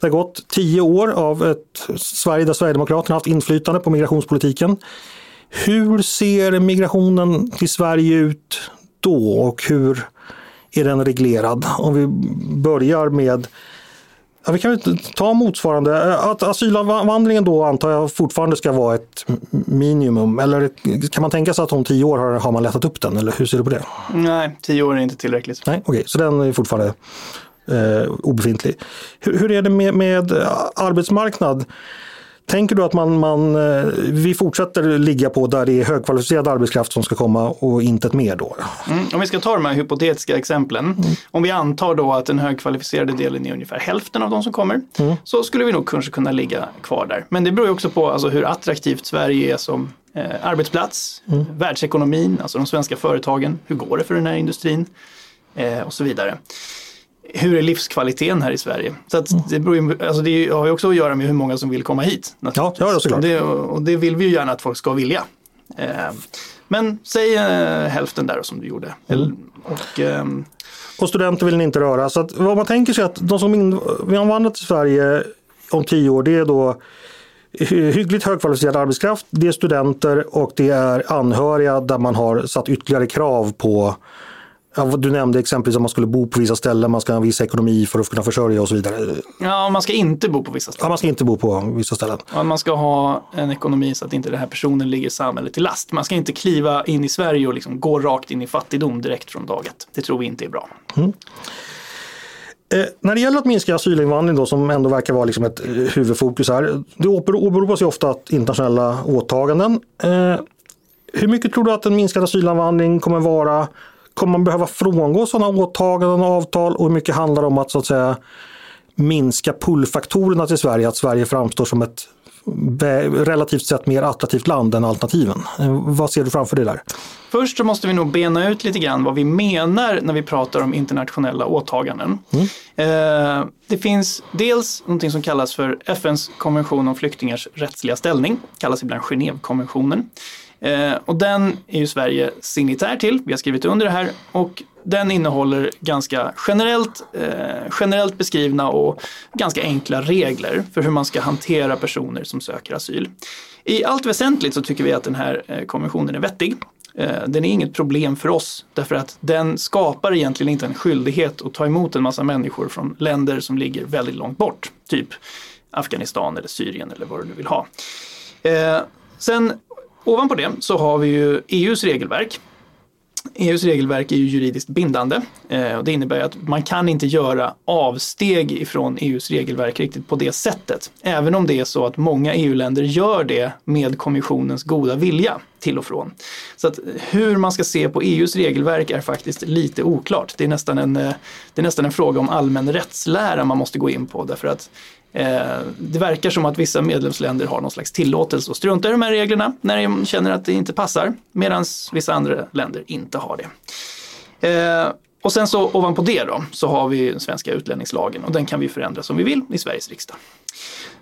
Det har gått tio år av ett Sverige där Sverigedemokraterna haft inflytande på migrationspolitiken. Hur ser migrationen till Sverige ut då och hur är den reglerad? Om vi börjar med Ja, vi kan ta motsvarande, att asylinvandringen då antar jag fortfarande ska vara ett minimum. Eller kan man tänka sig att om tio år har, har man lättat upp den? Eller hur ser du på det? Nej, tio år är inte tillräckligt. Nej, okej, så den är fortfarande eh, obefintlig. Hur, hur är det med, med arbetsmarknad? Tänker du att man, man, eh, vi fortsätter ligga på där det är högkvalificerad arbetskraft som ska komma och inte ett mer då? Mm, om vi ska ta de här hypotetiska exemplen. Om vi antar då att den högkvalificerade delen är ungefär hälften av de som kommer. Så skulle vi nog kanske kunna ligga kvar där. Men det beror ju också på alltså, hur attraktivt Sverige är som eh, arbetsplats. Världsekonomin, alltså de svenska företagen. Hur går det för den här industrin? Eh, och så vidare. Hur är livskvaliteten här i Sverige? Så att det, beror ju, alltså det har ju också att göra med hur många som vill komma hit. Ja, ja, det såklart. det, och det vill vi ju gärna att folk ska vilja. Eh, men säg eh, hälften där som du gjorde. Eller, och, ehm, Och studenter vill ni inte röra. Så att vad man tänker sig att de som invandrar till Sverige om tio år det är då hyggligt högkvalificerad arbetskraft, det är studenter och det är anhöriga där man har satt ytterligare krav på du nämnde exempelvis att man skulle bo på vissa ställen, man ska ha en viss ekonomi för att kunna försörja och så vidare. Ja, man ska inte bo på vissa ställen. Ja, man ska inte bo på vissa ställen. Ja, man ska ha en ekonomi så att inte den här personen ligger samhället till last. Man ska inte kliva in i Sverige och liksom gå rakt in i fattigdom direkt från dag ett. Det tror vi inte är bra. Mm. Eh, när det gäller att minska asylinvandring då, som ändå verkar vara liksom ett eh, huvudfokus här. Det åberopas ju ofta att internationella åtaganden. Eh, hur mycket tror du att en minskad asylinvandring kommer vara? Kommer man behöva frångå sådana åtaganden och avtal och hur mycket handlar det om att så att säga minska pullfaktorerna till Sverige, att Sverige framstår som ett relativt sett mer attraktivt land än alternativen. Vad ser du framför dig där? Först så måste vi nog bena ut lite grann vad vi menar när vi pratar om internationella åtaganden. Mm. Eh, det finns dels någonting som kallas för FNs konvention om flyktingars rättsliga ställning, kallas ibland Genèvekonventionen. Eh, och den är ju Sverige signitär till, vi har skrivit under det här och den innehåller ganska generellt, eh, generellt beskrivna och ganska enkla regler för hur man ska hantera personer som söker asyl. I allt väsentligt så tycker vi att den här eh, konventionen är vettig. Eh, den är inget problem för oss därför att den skapar egentligen inte en skyldighet att ta emot en massa människor från länder som ligger väldigt långt bort, typ Afghanistan eller Syrien eller vad du nu vill ha. Eh, sen ovanpå det så har vi ju EUs regelverk EUs regelverk är ju juridiskt bindande eh, och det innebär att man kan inte göra avsteg ifrån EUs regelverk riktigt på det sättet. Även om det är så att många EU-länder gör det med kommissionens goda vilja till och från. Så att hur man ska se på EUs regelverk är faktiskt lite oklart. Det är nästan en, eh, det är nästan en fråga om allmän rättslära man måste gå in på därför att Eh, det verkar som att vissa medlemsländer har någon slags tillåtelse att strunta i de här reglerna när de känner att det inte passar medan vissa andra länder inte har det. Eh, och sen så ovanpå det då så har vi den svenska utlänningslagen och den kan vi förändra som vi vill i Sveriges riksdag.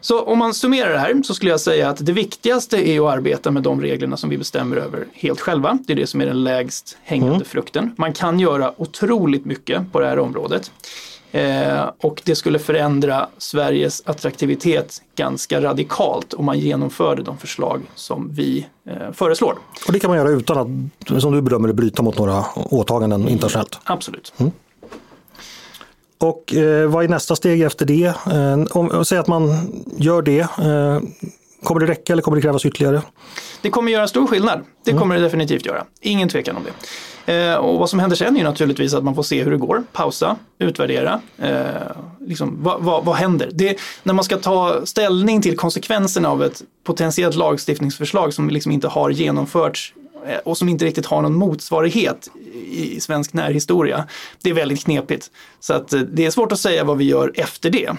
Så om man summerar det här så skulle jag säga att det viktigaste är att arbeta med de reglerna som vi bestämmer över helt själva. Det är det som är den lägst hängande mm. frukten. Man kan göra otroligt mycket på det här området. Eh, och det skulle förändra Sveriges attraktivitet ganska radikalt om man genomförde de förslag som vi eh, föreslår. Och det kan man göra utan att, som du bedömer det, bryta mot några åtaganden internationellt? Absolut. Mm. Och eh, vad är nästa steg efter det? Eh, om, säg att man gör det, eh, kommer det räcka eller kommer det krävas ytterligare? Det kommer göra stor skillnad. Det mm. kommer det definitivt göra. Ingen tvekan om det. Eh, och vad som händer sen är naturligtvis att man får se hur det går, pausa, utvärdera. Eh, liksom, vad, vad, vad, händer? Det, när man ska ta ställning till konsekvenserna av ett potentiellt lagstiftningsförslag som liksom inte har genomförts Eh, och som inte riktigt har någon motsvarighet i svensk närhistoria. Det är väldigt knepigt. Så att eh, det är svårt att säga vad vi gör efter det.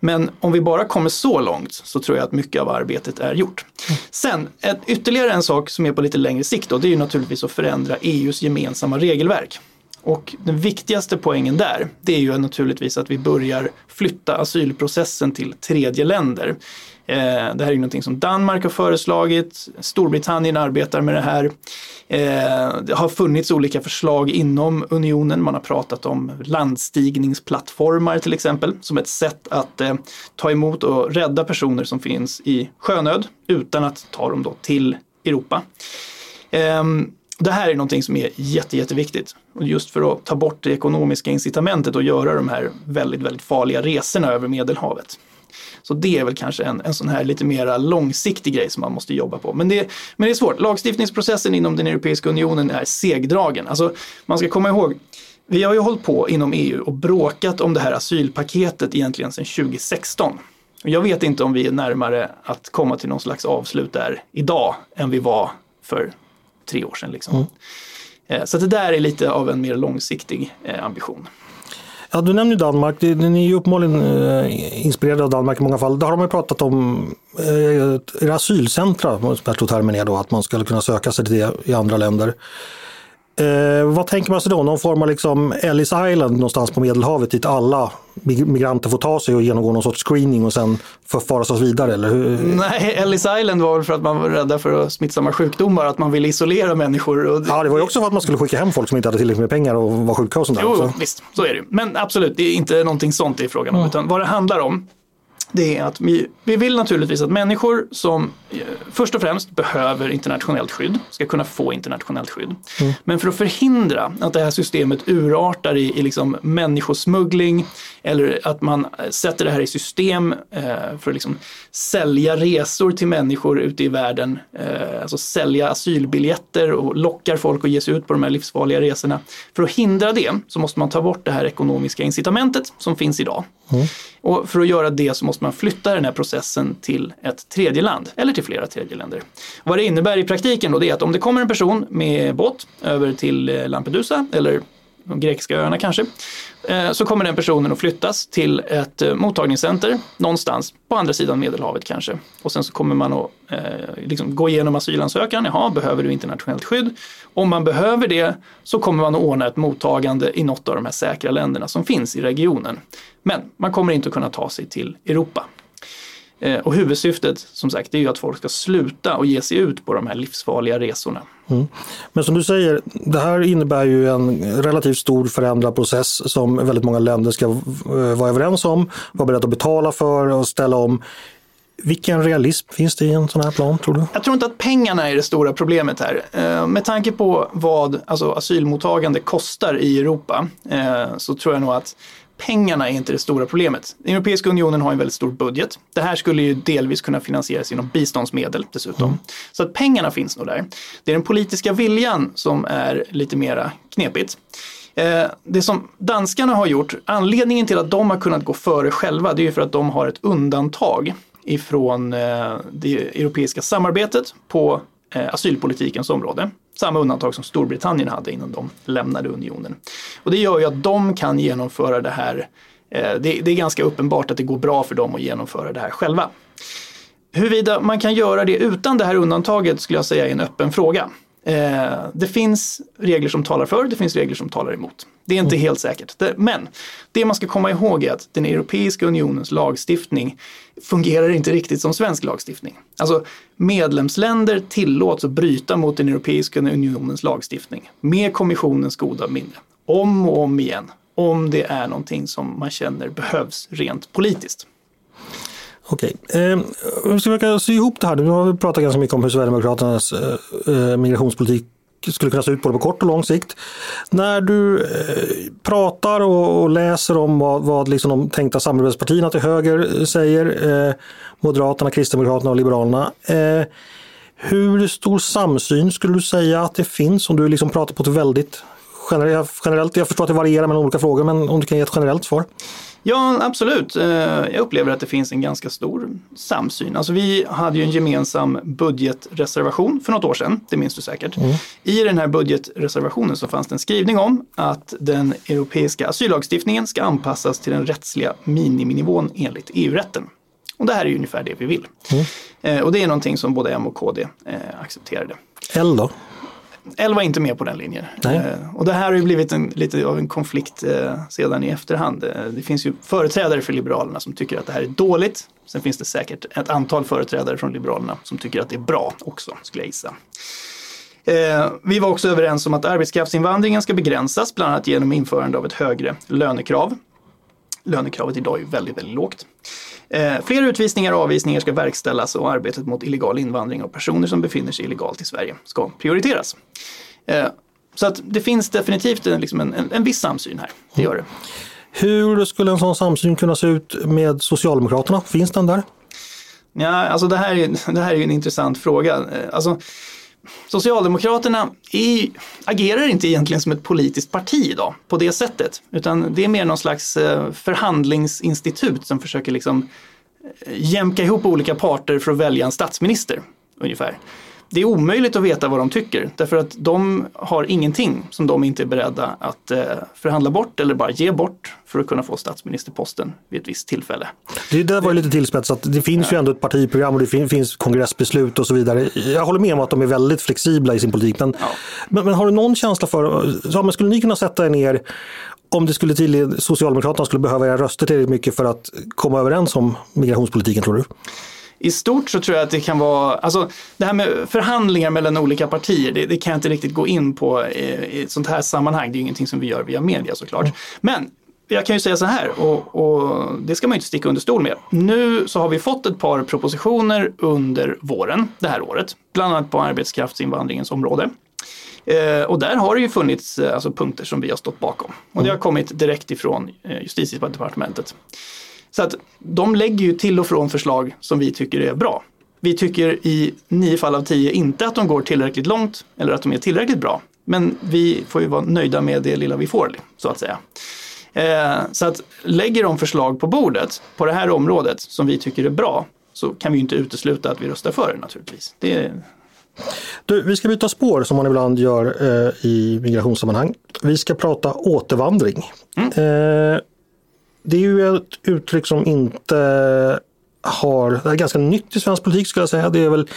Men om vi bara kommer så långt så tror jag att mycket av arbetet är gjort. Sen, ett, ytterligare en sak som är på lite längre sikt då, det är ju naturligtvis att förändra EUs gemensamma regelverk. Och den viktigaste poängen där, det är ju naturligtvis att vi börjar flytta asylprocessen till tredje länder. Eh, det här är någonting som Danmark har föreslagit, Storbritannien arbetar med det här. Eh, det har funnits olika förslag inom unionen. Man har pratat om landstigningsplattformar till exempel som ett sätt att eh, ta emot och rädda personer som finns i sjönöd utan att ta dem då till Europa. Ehm, det här är någonting som är jätte, jätteviktigt. just för att ta bort det ekonomiska incitamentet och göra de här väldigt, väldigt farliga resorna över Medelhavet. Så det är väl kanske en, en sån här lite mer långsiktig grej som man måste jobba på. Men det, men det är svårt. Lagstiftningsprocessen inom den Europeiska unionen är segdragen. Alltså, man ska komma ihåg, vi har ju hållit på inom EU och bråkat om det här asylpaketet egentligen sedan 2016. Jag vet inte om vi är närmare att komma till någon slags avslut där idag än vi var för tre år sedan. Liksom. Mm. Eh, så det där är lite av en mer långsiktig eh, ambition. Ja, du nämner Danmark. Den är ju uppenbarligen eh, inspirerad av Danmark i många fall. Där har man ju pratat om eh, asylcentra, som termen är då, att man skulle kunna söka sig till det i andra länder. Eh, vad tänker man sig då? Någon form av liksom Ellis Island någonstans på Medelhavet dit alla migranter får ta sig och genomgå någon sorts screening och sen förfaras oss vidare? Eller hur? Nej, Ellis Island var väl för att man var rädda för smittsamma sjukdomar, att man ville isolera människor. Och... Ja, det var ju också för att man skulle skicka hem folk som inte hade tillräckligt med pengar och var sjuka och sånt där. Jo, så. visst, så är det Men absolut, det är inte någonting sånt i frågan om, mm. utan vad det handlar om det är att vi, vi vill naturligtvis att människor som eh, först och främst behöver internationellt skydd ska kunna få internationellt skydd. Mm. Men för att förhindra att det här systemet urartar i, i liksom människosmuggling eller att man sätter det här i system eh, för att liksom sälja resor till människor ute i världen, eh, alltså sälja asylbiljetter och lockar folk att ge sig ut på de här livsfarliga resorna. För att hindra det så måste man ta bort det här ekonomiska incitamentet som finns idag. Mm. Och för att göra det så måste man flytta den här processen till ett tredje land eller till flera tredjeländer. Vad det innebär i praktiken då det är att om det kommer en person med båt över till eh, Lampedusa eller de grekiska öarna kanske, eh, så kommer den personen att flyttas till ett eh, mottagningscenter någonstans på andra sidan Medelhavet kanske. Och sen så kommer man att eh, liksom gå igenom asylansökan. Jaha, behöver du internationellt skydd? Om man behöver det så kommer man att ordna ett mottagande i något av de här säkra länderna som finns i regionen. Men man kommer inte att kunna ta sig till Europa. Eh, och huvudsyftet som sagt är ju att folk ska sluta och ge sig ut på de här livsfarliga resorna. Mm. Men som du säger, det här innebär ju en relativt stor förändrad process som väldigt många länder ska eh, vara överens om, vara beredda att betala för och ställa om. Vilken realism finns det i en sån här plan tror du? Jag tror inte att pengarna är det stora problemet här. Eh, med tanke på vad alltså, asylmottagande kostar i Europa så tror jag nog att pengarna är inte det stora problemet. Europeiska unionen har en väldigt stor budget. Det här skulle ju delvis kunna finansieras genom biståndsmedel dessutom. Mm. Så att pengarna finns nog där. Det är den politiska viljan som är lite mera knepigt. Eh, det som danskarna har gjort, anledningen till att de har kunnat gå före själva, det är ju för att de har ett undantag ifrån eh, det europeiska samarbetet på eh, asylpolitikens område. Samma undantag som Storbritannien hade innan de lämnade unionen. Och det gör ju att de kan genomföra det här. Eh, det är ganska uppenbart att det går bra för dem att genomföra det här själva. Huruvida man kan göra det utan det här undantaget skulle jag säga är en öppen fråga. Eh, det finns regler som talar för, det finns regler som talar emot. Det är inte mm. helt säkert. Men det man ska komma ihåg är att den Europeiska unionens lagstiftning fungerar inte riktigt som svensk lagstiftning. Alltså medlemsländer tillåts att bryta mot den Europeiska unionens lagstiftning med kommissionens goda minne. Om och om igen. Om det är någonting som man känner behövs rent politiskt. Okej, eh, vi ska försöka sy ihop det här. Nu har vi pratat ganska mycket om hur Sverigedemokraternas eh, eh, migrationspolitik skulle kunna se ut både på kort och lång sikt. När du eh, pratar och, och, läser om vad, vad liksom de tänkta samarbetspartierna till höger eh, säger, eh, Moderaterna, Kristdemokraterna och Liberalerna. Eh, hur stor samsyn skulle du säga att det finns om du liksom pratar på ett väldigt generellt, jag förstår att det varierar mellan olika frågor, men om du kan ge ett generellt svar? Ja, absolut. Eh, jag upplever att det finns en ganska stor samsyn. Alltså vi hade ju en gemensam budgetreservation för något år sedan, det minns du säkert. Mm. I den här budgetreservationen så fanns det en skrivning om att den europeiska asyllagstiftningen ska anpassas till den rättsliga miniminivån enligt EU-rätten. Och det här är ungefär det vi vill. Mm. Eh, och det är någonting som både M och KD eh, accepterade. Då? L var inte med på den linjen. Eh, och det här har ju blivit en, lite av en konflikt eh, sedan i efterhand. Eh, det finns ju företrädare för Liberalerna som tycker att det här är dåligt. Sen finns det säkert ett antal företrädare från Liberalerna som tycker att det är bra också, skulle jag gissa. Vi var också överens om att arbetskraftsinvandringen ska begränsas, bland annat genom införande av ett högre lönekrav. Lönekravet idag är väldigt, väldigt lågt. Eh, fler utvisningar och avvisningar ska verkställas och arbetet mot illegal invandring av personer som befinner sig illegalt i Sverige ska prioriteras. Eh, så att det finns definitivt en, liksom en, en, en viss samsyn här, det gör det. Hur skulle en sån samsyn kunna se ut med Socialdemokraterna? Finns den där? Ja, alltså det här är, det här är en intressant fråga. Eh, alltså, Socialdemokraterna är, agerar inte egentligen som ett politiskt parti idag på det sättet. Utan det är mer någon slags eh, förhandlingsinstitut som försöker liksom eh, jämka ihop olika parter för att välja en statsminister. Ungefär det är omöjligt att veta vad de tycker därför att de har ingenting som de inte är beredda att eh, förhandla bort eller bara ge bort för att kunna få statsministerposten vid ett visst tillfälle. Det där var lite tillspetsat. Det finns ja. ju ändå ett partiprogram och det finns kongressbeslut och så vidare. Jag håller med om att de är väldigt flexibla i sin politik. Men, ja. men, men har du någon känsla för, så, men skulle ni kunna sätta er ner om det skulle till, Socialdemokraterna skulle behöva era röster tillräckligt mycket för att komma överens om migrationspolitiken tror du? I stort så tror jag att det kan vara, alltså det här med förhandlingar mellan olika partier, det, det kan jag inte riktigt gå in på i, i ett sånt här sammanhang. Det är ju ingenting som vi gör via media såklart. Mm. Men jag kan ju säga så här, och, och, det ska man inte sticka under stol med. Nu så har vi fått ett par propositioner under våren det här året, bland annat på arbetskraftsinvandringens område. Eh, och där har det ju funnits eh, alltså, punkter som vi har stått bakom. Och det har kommit direkt ifrån eh, justitiedepartementet. Så att de lägger ju till och från förslag som vi tycker är bra. Vi tycker i nio fall av tio inte att de går tillräckligt långt eller att de är tillräckligt bra. Men vi får ju vara nöjda med det lilla vi får, så att säga. Eh, så att lägger de förslag på bordet på det här området som vi tycker är bra så kan vi inte utesluta att vi röstar för det naturligtvis. Det, du, vi ska byta spår som man ibland gör eh, i migrationssammanhang. Vi ska prata återvandring. Mm. Eh, det är ju ett uttryck som inte har, det är ganska nytt i svensk politik skulle jag säga. Det är väl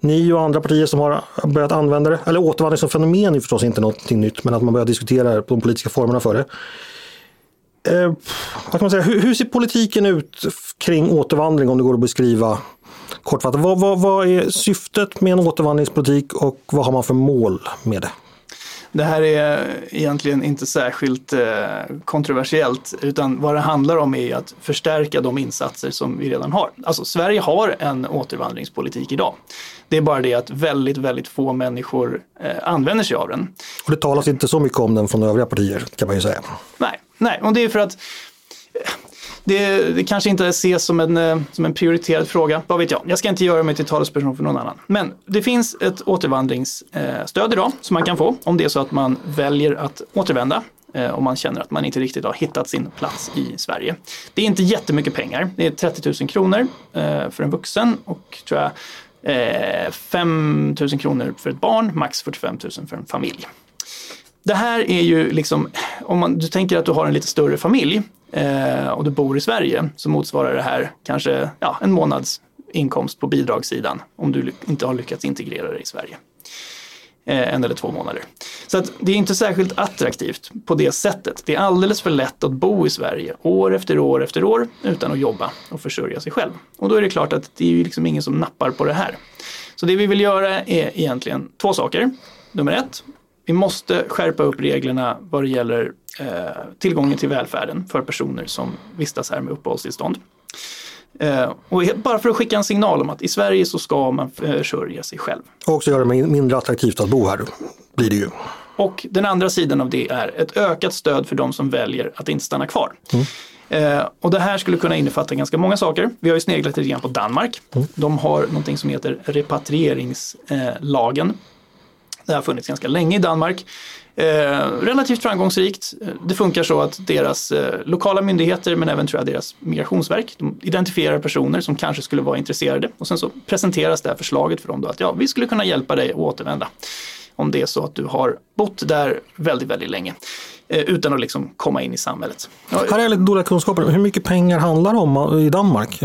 ni och andra partier som har börjat använda det. Eller återvandring som fenomen är förstås inte någonting nytt, men att man börjar diskutera de politiska formerna för det. Eh, vad kan man säga? Hur, hur, ser politiken ut kring återvandring om det går att beskriva kortfattat? Vad, vad, vad är syftet med en återvandringspolitik och vad har man för mål med det? Det här är egentligen inte särskilt eh, kontroversiellt utan vad det handlar om är att förstärka de insatser som vi redan har. Alltså Sverige har en återvandringspolitik idag. Det är bara det att väldigt, väldigt få människor eh, använder sig av den. Och det talas inte så mycket om den från övriga partier kan man ju säga. Nej, nej och det är för att det, det, kanske inte ses som en, eh, som en prioriterad fråga, vad vet jag. Jag ska inte göra mig till talesperson för någon annan. Men det finns ett återvandringsstöd idag som man kan få om det är så att man väljer att återvända eh, om man känner att man inte riktigt har hittat sin plats i Sverige. Det är inte jättemycket pengar, det är 30 000 kronor eh, för en vuxen och tror jag 5 000 kronor för ett barn, max 45 000 för en familj. Det här är ju liksom, om man, du tänker att du har en lite större familj eh, och du bor i Sverige så motsvarar det här kanske ja, en månads inkomst på bidragssidan om du inte har lyckats integrera dig i Sverige. Eh, en eller två månader. Så att det är inte särskilt attraktivt på det sättet. Det är alldeles för lätt att bo i Sverige år efter år efter år utan att jobba och försörja sig själv. Och då är det klart att det är ju liksom ingen som nappar på det här. Så det vi vill göra är egentligen två saker. Nummer ett, vi måste skärpa upp reglerna vad det gäller eh, tillgången till välfärden för personer som vistas här med uppehållstillstånd. Eh, och bara för att skicka en signal om att i Sverige så ska man försörja sig själv. Och också göra det mindre attraktivt att bo här, blir det ju. Och den andra sidan av det är ett ökat stöd för de som väljer att inte stanna kvar. Mm. Eh, och det här skulle kunna innefatta ganska många saker. Vi har ju sneglat lite grann på Danmark. Mm. De har någonting som heter repatrieringslagen. Det har funnits ganska länge i Danmark. Eh, relativt framgångsrikt. Det funkar så att deras eh, lokala myndigheter men även tror jag deras migrationsverk de identifierar personer som kanske skulle vara intresserade och sen så presenteras det här förslaget för dem då att ja, vi skulle kunna hjälpa dig att återvända om det är så att du har bott där väldigt, väldigt länge eh, utan att liksom komma in i samhället. Här är jag lite dåliga kunskaper. Hur mycket pengar handlar det om i Danmark?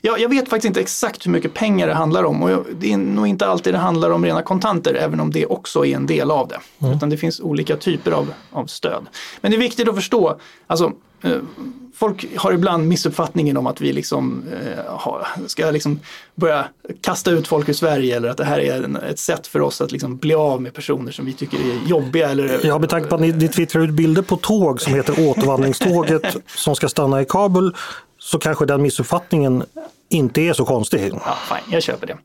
Ja, jag vet faktiskt inte exakt hur mycket pengar det handlar om och det är nog inte alltid det handlar om rena kontanter även om det också är en del av det. Mm. Utan det finns olika typer av, av stöd. Men det är viktigt att förstå, alltså eh, folk har ibland missuppfattningen om att vi liksom, eh, ska liksom börja kasta ut folk ur Sverige eller att det här är ett sätt för oss att liksom bli av med personer som vi tycker är jobbiga. Eller, ja, med tanke på att ni, ni twittrar ut bilder på tåg som heter återvandringståget som ska stanna i Kabul så kanske den missuppfattningen inte är så konstig. Ja, fine, jag köper det.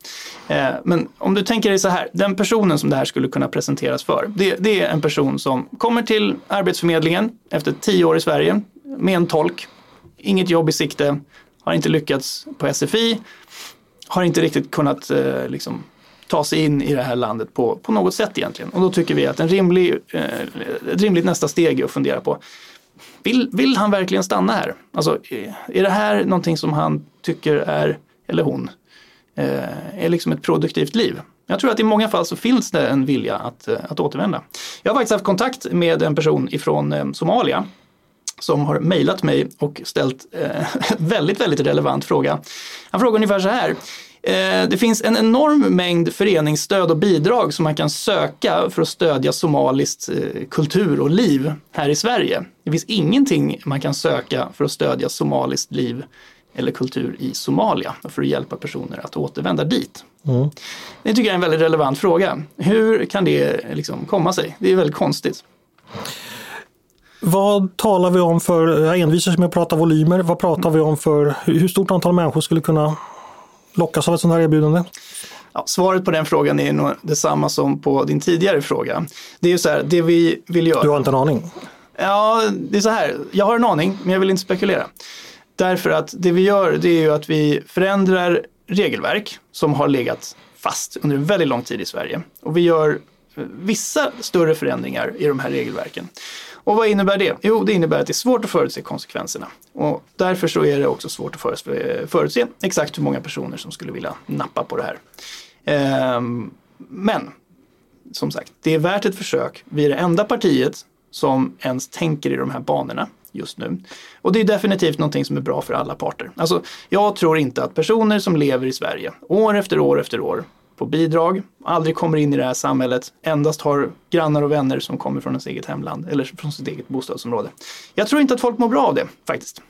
Eh, men om du tänker dig så här, den personen som det här skulle kunna presenteras för, det, det, är en person som kommer till Arbetsförmedlingen efter tio år i Sverige med en tolk, inget jobb i sikte, har inte lyckats på SFI, har inte riktigt kunnat eh, liksom, ta sig in i det här landet på, på något sätt egentligen. Och då tycker vi att en rimlig, eh, ett rimligt nästa steg är att fundera på vill, vill han verkligen stanna här? Alltså, eh, är det här någonting som han tycker är, eller hon, eh, är liksom ett produktivt liv? Jag tror att i många fall så finns det en vilja att, eh, att återvända. Jag har faktiskt haft kontakt med en person ifrån eh, Somalia som har mejlat mig och ställt eh, väldigt, väldigt relevant fråga. Han frågar ungefär så här. Eh, det finns en enorm mängd föreningsstöd och bidrag som man kan söka för att stödja somaliskt eh, kultur och liv här i Sverige. Det finns ingenting man kan söka för att stödja somaliskt liv eller kultur i Somalia för att hjälpa personer att återvända dit. Mm. Det tycker jag är en väldigt relevant fråga. Hur kan det liksom komma sig? Det är väldigt konstigt. Vad talar vi om för, jag envisas med att prata volymer, vad pratar vi om för, hur stort antal människor skulle kunna lockas av ett sådant här erbjudande? Ja, svaret på den frågan är nog detsamma som på din tidigare fråga. Det är ju så här, det vi vill göra. Du har inte en aning? Ja, det är så här, jag har en aning, men jag vill inte spekulera. Därför att det vi gör, det är ju att vi förändrar regelverk som har legat fast under en väldigt lång tid i Sverige. Och vi gör vissa större förändringar i de här regelverken. Och vad innebär det? Jo, det innebär att det är svårt att förutse konsekvenserna. Och därför så är det också svårt att förutse exakt hur många personer som skulle vilja nappa på det här. Ehm, men, som sagt, det är värt ett försök. Vi är det enda partiet som ens tänker i de här banorna just nu. Och det är definitivt någonting som är bra för alla parter. Alltså, jag tror inte att personer som lever i Sverige år efter år efter år på bidrag, aldrig kommer in i det här samhället, endast har grannar och vänner som kommer från ens eget hemland eller från sitt eget bostadsområde. Jag tror inte att folk mår bra av det faktiskt.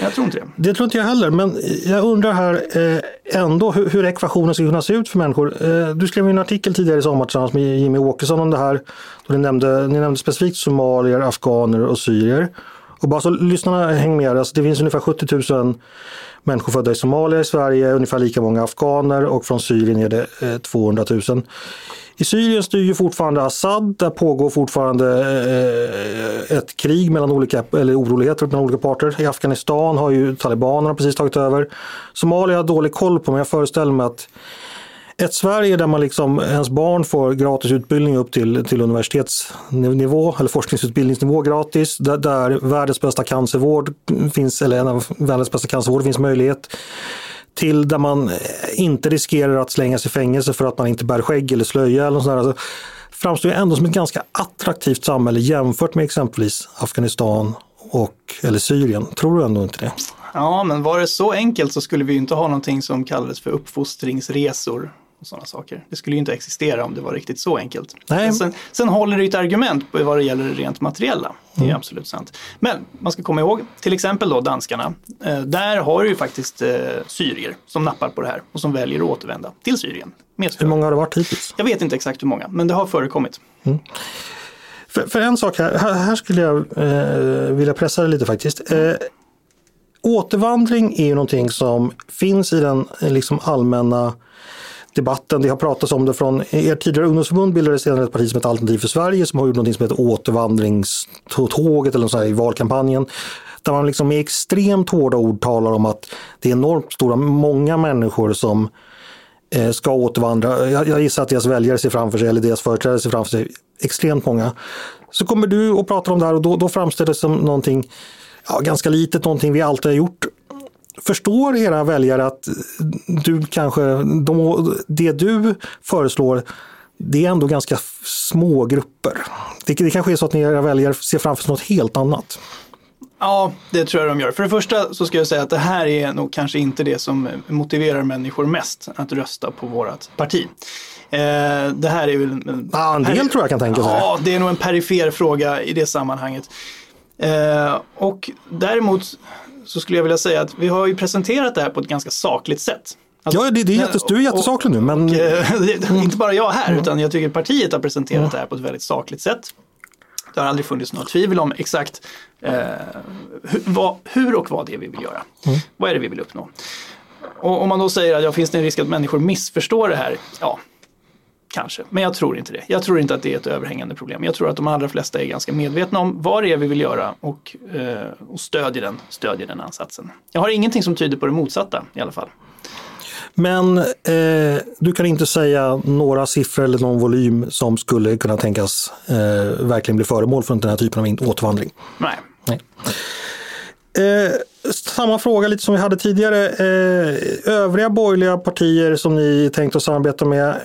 Jag tror inte det. Det tror inte jag heller, men jag undrar här eh, ändå hur, hur ekvationen ska kunna se ut för människor. Eh, du skrev en artikel tidigare i sommar tillsammans med Jimmy Åkesson om det här. Då ni, nämnde, ni nämnde specifikt somalier, afghaner och syrier. Och bara så lyssnarna hänger med, alltså det finns ungefär 70 000 människor födda i Somalia i Sverige, ungefär lika många afghaner och från Syrien är det 200 000. I Syrien styr ju fortfarande Assad, där pågår fortfarande eh, ett krig mellan olika, eller oroligheter mellan olika parter. I Afghanistan har ju talibanerna precis tagit över. Somalia har jag dålig koll på, men jag föreställer mig att ett Sverige där man liksom, ens barn får gratis utbildning upp till, till universitetsnivå eller forskningsutbildningsnivå gratis. Där, där världens bästa cancervård finns, eller en av världens bästa cancervård finns möjlighet. Till där man inte riskerar att slängas i fängelse för att man inte bär skägg eller slöja eller sådär. Alltså, framstår ju ändå som ett ganska attraktivt samhälle jämfört med exempelvis Afghanistan och, eller Syrien. Tror du ändå inte det? Ja, men var det så enkelt så skulle vi inte ha någonting som kallades för uppfostringsresor och sådana saker. Det skulle ju inte existera om det var riktigt så enkelt. Nej. Sen, sen håller det ett argument på vad det gäller det rent materiella. Det är mm. absolut sant. Men man ska komma ihåg, till exempel då danskarna. Eh, där har du ju faktiskt eh, syrier som nappar på det här och som väljer att återvända till Syrien. Hur många har det varit hittills? Jag vet inte exakt hur många, men det har förekommit. Mm. För, för, en sak här, här skulle jag eh, vilja pressa det lite faktiskt. Eh, återvandring är ju någonting som finns i den eh, liksom allmänna debatten. Det har pratats om det från er tidigare ungdomsförbund bildades sedan ett parti som heter Alternativ för Sverige som har gjort något som heter återvandringståget eller så här, i valkampanjen. Där man liksom med extremt hårda ord talar om att det är enormt stora, många människor som eh, ska återvandra. Jag, jag gissar att deras väljare ser framför sig, eller deras företrädare ser framför sig, extremt många. Så kommer du och pratar om det här och då, då framställs det som någonting ja, ganska litet, någonting vi alltid har gjort förstår era väljare att du kanske, de, det du föreslår, det är ändå ganska små grupper. Det, det kanske är så att ni era väljare ser framför sig något helt annat. Ja, det tror jag de gör. För det första så ska jag säga att det här är nog kanske inte det som motiverar människor mest att rösta på vårt parti. Eh, det här är väl... En, ja, en del tror jag kan tänka sig. Ja, det är nog en perifer fråga i det sammanhanget. Eh, och däremot så skulle jag vilja säga att vi har ju presenterat det här på ett ganska sakligt sätt. Alltså, ja, det, det är jättes, du är jättesaklig nu. Men... Och, och, inte bara jag här, mm. utan jag tycker partiet har presenterat mm. det här på ett väldigt sakligt sätt. Det har aldrig funnits något tvivel om exakt eh, hur, vad, hur, och vad det är vi vill göra. Mm. Vad är det vi vill uppnå? Och om man då säger att ja, finns det en risk att människor missförstår det här? Ja, Kanske, men jag tror inte det. Jag tror inte att det är ett överhängande problem. Jag tror att de allra flesta är ganska medvetna om vad det är vi vill göra och, eh, och stödjer, den, stödjer den ansatsen. Jag har ingenting som tyder på det motsatta i alla fall. Men eh, du kan inte säga några siffror eller någon volym som skulle kunna tänkas eh, verkligen bli föremål för den här typen av återvandring? Nej. Nej. Eh, samma fråga lite som vi hade tidigare. Eh, övriga borgerliga partier som ni tänkt att samarbeta med,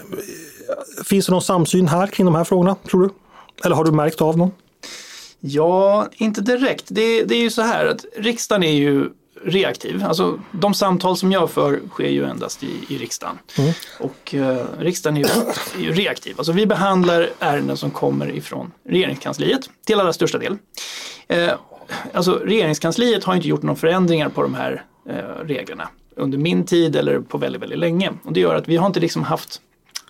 Finns det någon samsyn här kring de här frågorna, tror du? Eller har du märkt av någon? Ja, inte direkt. Det, det är ju så här att riksdagen är ju reaktiv. Alltså de samtal som jag för sker ju endast i, i riksdagen. Mm. Och eh, riksdagen är ju, är ju, reaktiv. Alltså vi behandlar ärenden som kommer ifrån regeringskansliet till allra största del. Eh, alltså regeringskansliet har inte gjort några förändringar på de här eh, reglerna under min tid eller på väldigt, väldigt länge. Och det gör att vi har inte liksom haft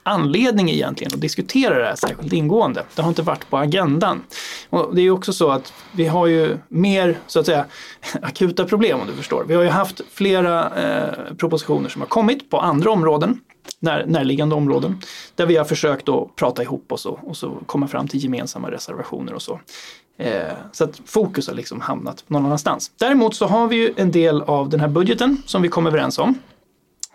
anledning egentligen att diskutera det här särskilt ingående. Det har inte varit på agendan. Och det är också så att vi har ju mer så att säga akuta problem om du förstår. Vi har ju haft flera eh, propositioner som har kommit på andra områden när, närliggande områden. Där vi har försökt att prata ihop oss och, och så komma fram till gemensamma reservationer och så. Eh, så att fokus har liksom hamnat någon annanstans. Däremot så har vi ju en del av den här budgeten som vi kom överens om.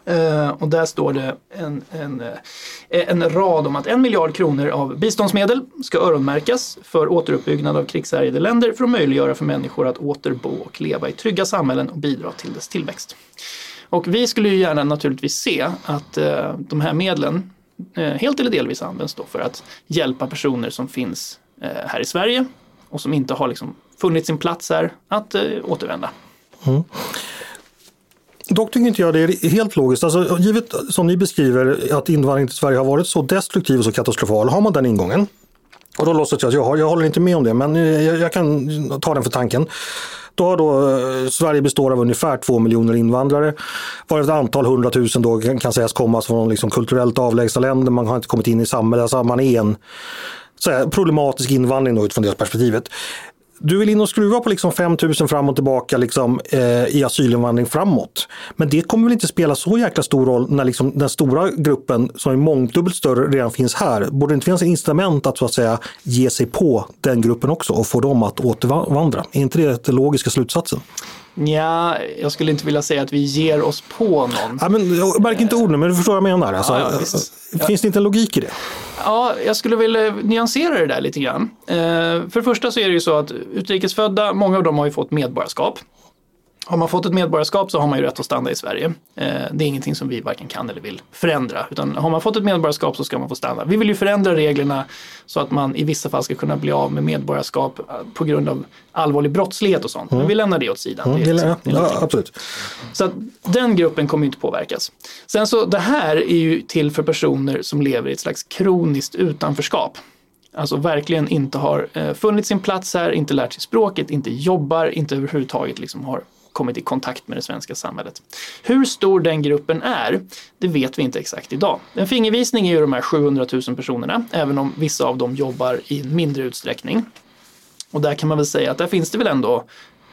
Eh, och där står det en, en, eh, en rad om att en miljard kronor av biståndsmedel ska öronmärkas för återuppbyggnad av krigshärjade länder för att möjliggöra för människor att återbo och leva i trygga samhällen och bidra till dess tillväxt. Och vi skulle ju gärna naturligtvis se att eh, de här medlen eh, helt eller delvis används då för att hjälpa personer som finns eh, här i Sverige och som inte har liksom funnit sin plats här att eh, återvända. Mm. Dock tycker inte jag det är helt logiskt. Alltså, givet som ni beskriver att invandringen till Sverige har varit så destruktiv och så katastrofal, har man den ingången och då låtsas jag att jag, har, jag håller inte med om det, men eh, jag, jag kan ta den för tanken. Då har då eh, Sverige består av ungefär två miljoner invandrare. Varav ett antal hundratusen då kan, kan sägas komma från liksom kulturellt avlägsna länder. Man har inte kommit in i samhället. Alltså man är en så här, problematisk invandring då, utifrån det perspektivet du vill in och skruva på liksom 5 000 fram och tillbaka liksom, eh, i asylinvandring framåt. Men det kommer väl inte spela så jäkla stor roll när liksom den stora gruppen som är mångdubbelt större redan finns här. Borde det inte finnas incitament att så att säga ge sig på den gruppen också och få dem att återvandra? Är inte det den logiska slutsatsen? Ja, jag skulle inte vilja säga att vi ger oss på någon. Ja, men, jag märker inte orden, men du förstår vad jag menar. Alltså, ja, ja, finns det inte en logik i det? Ja, jag skulle vilja nyansera det där lite grann. Eh, för det första så är det ju så att utrikesfödda, många av dem har ju fått medborgarskap. Har man fått ett medborgarskap så har man ju rätt att stanna i Sverige. Eh, det är ingenting som vi varken kan eller vill förändra. Utan har man fått ett medborgarskap så ska man få stanna. Vi vill ju förändra reglerna så att man i vissa fall ska kunna bli av med medborgarskap eh, på grund av allvarlig brottslighet och sånt. Mm. Men vi lämnar det åt sidan. Mm, det är, det är ja, absolut. Så att den gruppen kommer inte påverkas. Sen så det här är ju till för personer som lever i ett slags kroniskt utanförskap. Alltså verkligen inte har eh, funnit sin plats här, inte lärt sig språket, inte jobbar, inte överhuvudtaget liksom har kommit i kontakt med det svenska samhället. Hur stor den gruppen är, det vet vi inte exakt idag. En fingervisning är ju de här 700 000 personerna, även om vissa av dem jobbar i mindre utsträckning. Och där kan man väl säga att där finns det väl ändå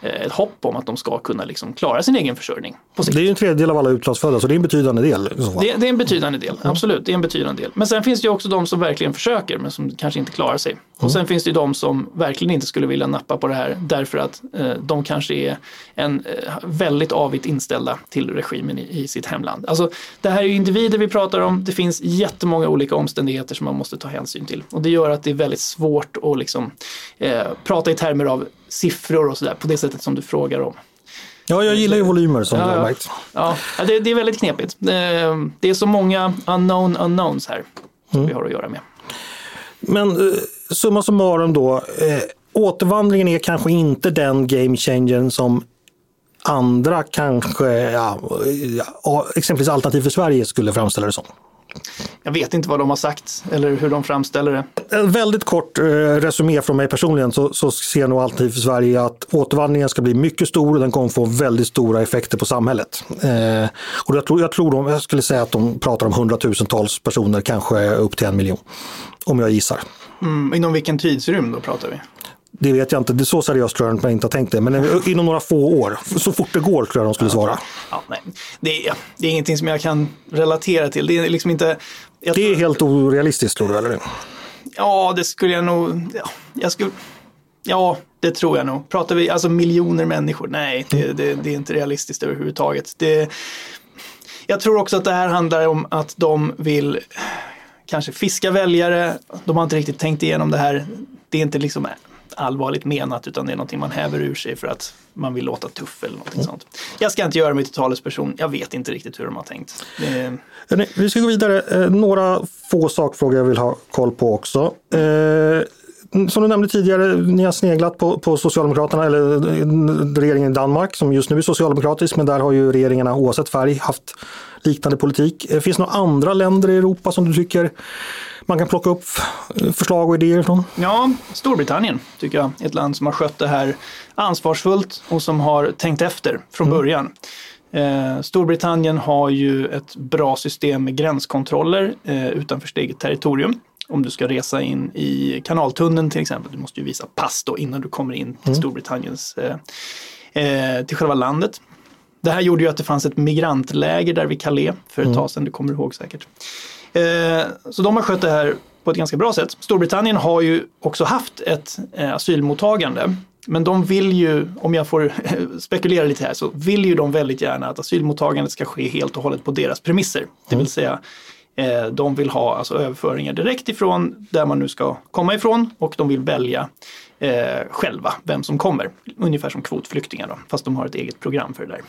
ett hopp om att de ska kunna liksom klara sin egen försörjning. På sikt. Det är ju en tredjedel av alla utlandsfödda så det är en betydande del. Det, det, är en betydande del, mm. absolut. Det är en betydande del. Men sen finns det ju också de som verkligen försöker men som kanske inte klarar sig. Mm. Och sen finns det ju de som verkligen inte skulle vilja nappa på det här därför att eh, de kanske är en, eh, väldigt avigt inställda till regimen i, i, sitt hemland. Alltså, det här är ju individer vi pratar om. Det finns jättemånga olika omständigheter som man måste ta hänsyn till. Och det gör att det är väldigt svårt att liksom, eh, prata i termer av siffror och sådär på det sättet som du frågar om. Ja, jag gillar ju volymer som ja, du har märkt. Ja, ja det, det, är väldigt knepigt. Det är så många unknown unknowns här som mm. vi har att göra med. Men eh, summa summarum då, eh, återvandringen är kanske inte den game changern som andra kanske, ja, exempelvis Alternativ för Sverige skulle framställa det som. Jag vet inte vad de har sagt eller hur de framställer det. En väldigt kort eh, resumé från mig personligen så, så ser nog Alternativ för Sverige att återvandringen ska bli mycket stor och den kommer få väldigt stora effekter på samhället. Eh, och jag tror, jag tror de, jag skulle säga att de pratar om hundratusentals personer, kanske upp till en miljon. Om jag gissar. Mm, inom vilken tidsrymd då pratar vi? Det vet jag inte. Det är så seriöst tror jag inte man inte har tänkt det. Men inom några få år, så fort det går tror jag de skulle svara. Ja, nej. Det, är, det är ingenting som jag kan relatera till. Det är liksom inte... det är helt orealistiskt tror du, eller? Ja, det skulle jag nog... Ja, jag skulle, ja, det tror jag nog. Pratar vi alltså miljoner människor? Nej, det, det, det är inte realistiskt överhuvudtaget. Det, jag tror också att det här handlar om att de vill kanske fiska väljare. De har inte riktigt tänkt igenom det här. Det är inte liksom allvarligt menat utan det är någonting man häver ur sig för att man vill låta tuff eller någonting mm. sånt. Jag ska inte göra mig till talesperson, jag vet inte riktigt hur de har tänkt. Det... Vi ska gå vidare, eh, några få sakfrågor jag vill ha koll på också. Eh, som du nämnde tidigare, ni har sneglat på, på Socialdemokraterna eller eh, regeringen i Danmark som just nu är socialdemokratisk men där har ju regeringarna oavsett färg haft liknande politik. Finns det några andra länder i Europa som du tycker man kan plocka upp förslag och idéer från? Ja, Storbritannien tycker jag. Ett land som har skött det här ansvarsfullt och som har tänkt efter från mm. början. Eh, Storbritannien har ju ett bra system med gränskontroller eh, utanför sitt eget territorium. Om du ska resa in i kanaltunneln till exempel, du måste ju visa pass då innan du kommer in till Storbritanniens, eh, eh, till själva landet. Det här gjorde ju att det fanns ett migrantläger där vid Calais för ett tag sedan, du kommer ihåg säkert. Eh, så de har skött det här på ett ganska bra sätt. Storbritannien har ju också haft ett eh, asylmottagande. Men de vill ju, om jag får spekulera lite här, så vill ju de väldigt gärna att asylmottagandet ska ske helt och hållet på deras premisser. Det vill säga, eh, de vill ha alltså, överföringar direkt ifrån där man nu ska komma ifrån och de vill välja eh, själva vem som kommer. Ungefär som kvotflyktingar då, fast de har ett eget program för det där.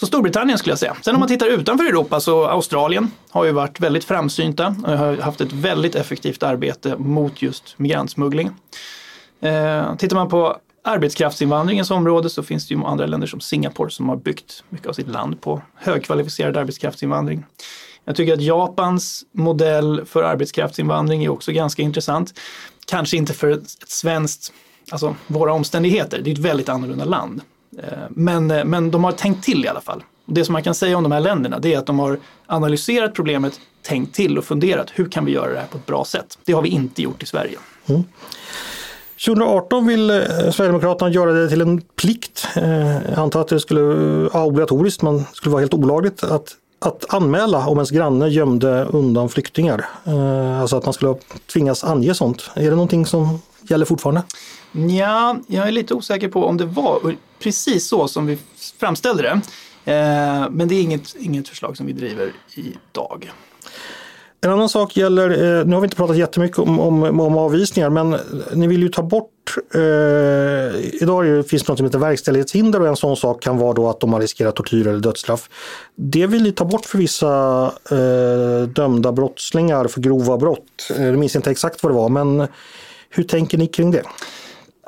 Så Storbritannien skulle jag säga. Sen om man tittar utanför Europa så Australien har ju varit väldigt framsynta och har haft ett väldigt effektivt arbete mot just migrantsmuggling. Eh, tittar man på arbetskraftsinvandringens område så finns det ju andra länder som Singapore som har byggt mycket av sitt land på högkvalificerad arbetskraftsinvandring. Jag tycker att Japans modell för arbetskraftsinvandring är också ganska intressant. Kanske inte för ett svenskt, alltså våra omständigheter, det är ett väldigt annorlunda land. Eh, men, eh, men de har tänkt till i alla fall. Det som man kan säga om de här länderna det är att de har analyserat problemet, tänkt till och funderat hur kan vi göra det här på ett bra sätt. Det har vi inte gjort i Sverige. Mm. 2018 vill eh, Sverigedemokraterna göra det till en plikt. Jag antar att det skulle vara obligatoriskt, men skulle vara helt olagligt att, att anmäla om ens granne gömde undan flyktingar. Alltså att man skulle tvingas ange sånt. Är det någonting som gäller fortfarande? Ja, jag är lite osäker på om det var precis så som vi framställde det. Eh, men det är inget, inget förslag som vi driver idag. En annan sak gäller, eh, nu har vi inte pratat jättemycket om, om, om avvisningar, men ni vill ju ta bort, eh, idag finns det något som heter verkställighetshinder och en sån sak kan vara då att de har riskerat tortyr eller dödsstraff. Det vill ni ta bort för vissa eh, dömda brottslingar för grova brott. Eh, jag minns inte exakt vad det var, men hur tänker ni kring det?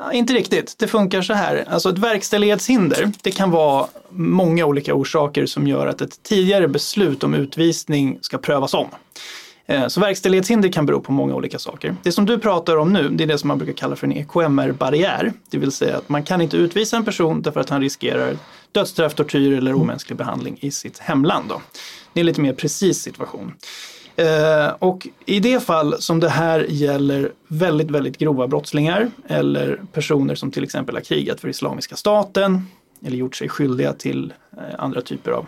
Ja, inte riktigt. Det funkar så här. Alltså ett verkställighetshinder, det kan vara många olika orsaker som gör att ett tidigare beslut om utvisning ska prövas om. Eh, så verkställighetshinder kan bero på många olika saker. Det som du pratar om nu, det är det som man brukar kalla för en EKMR-barriär. Det vill säga att man kan inte utvisa en person därför att han riskerar dödsstraff, tortyr eller omänsklig behandling i sitt hemland. Då. Det är en lite mer precis situation. Eh, och i det fall som det här gäller väldigt, väldigt grova brottslingar eller personer som till exempel har krigat för Islamiska staten eller gjort sig skyldiga till eh, andra typer av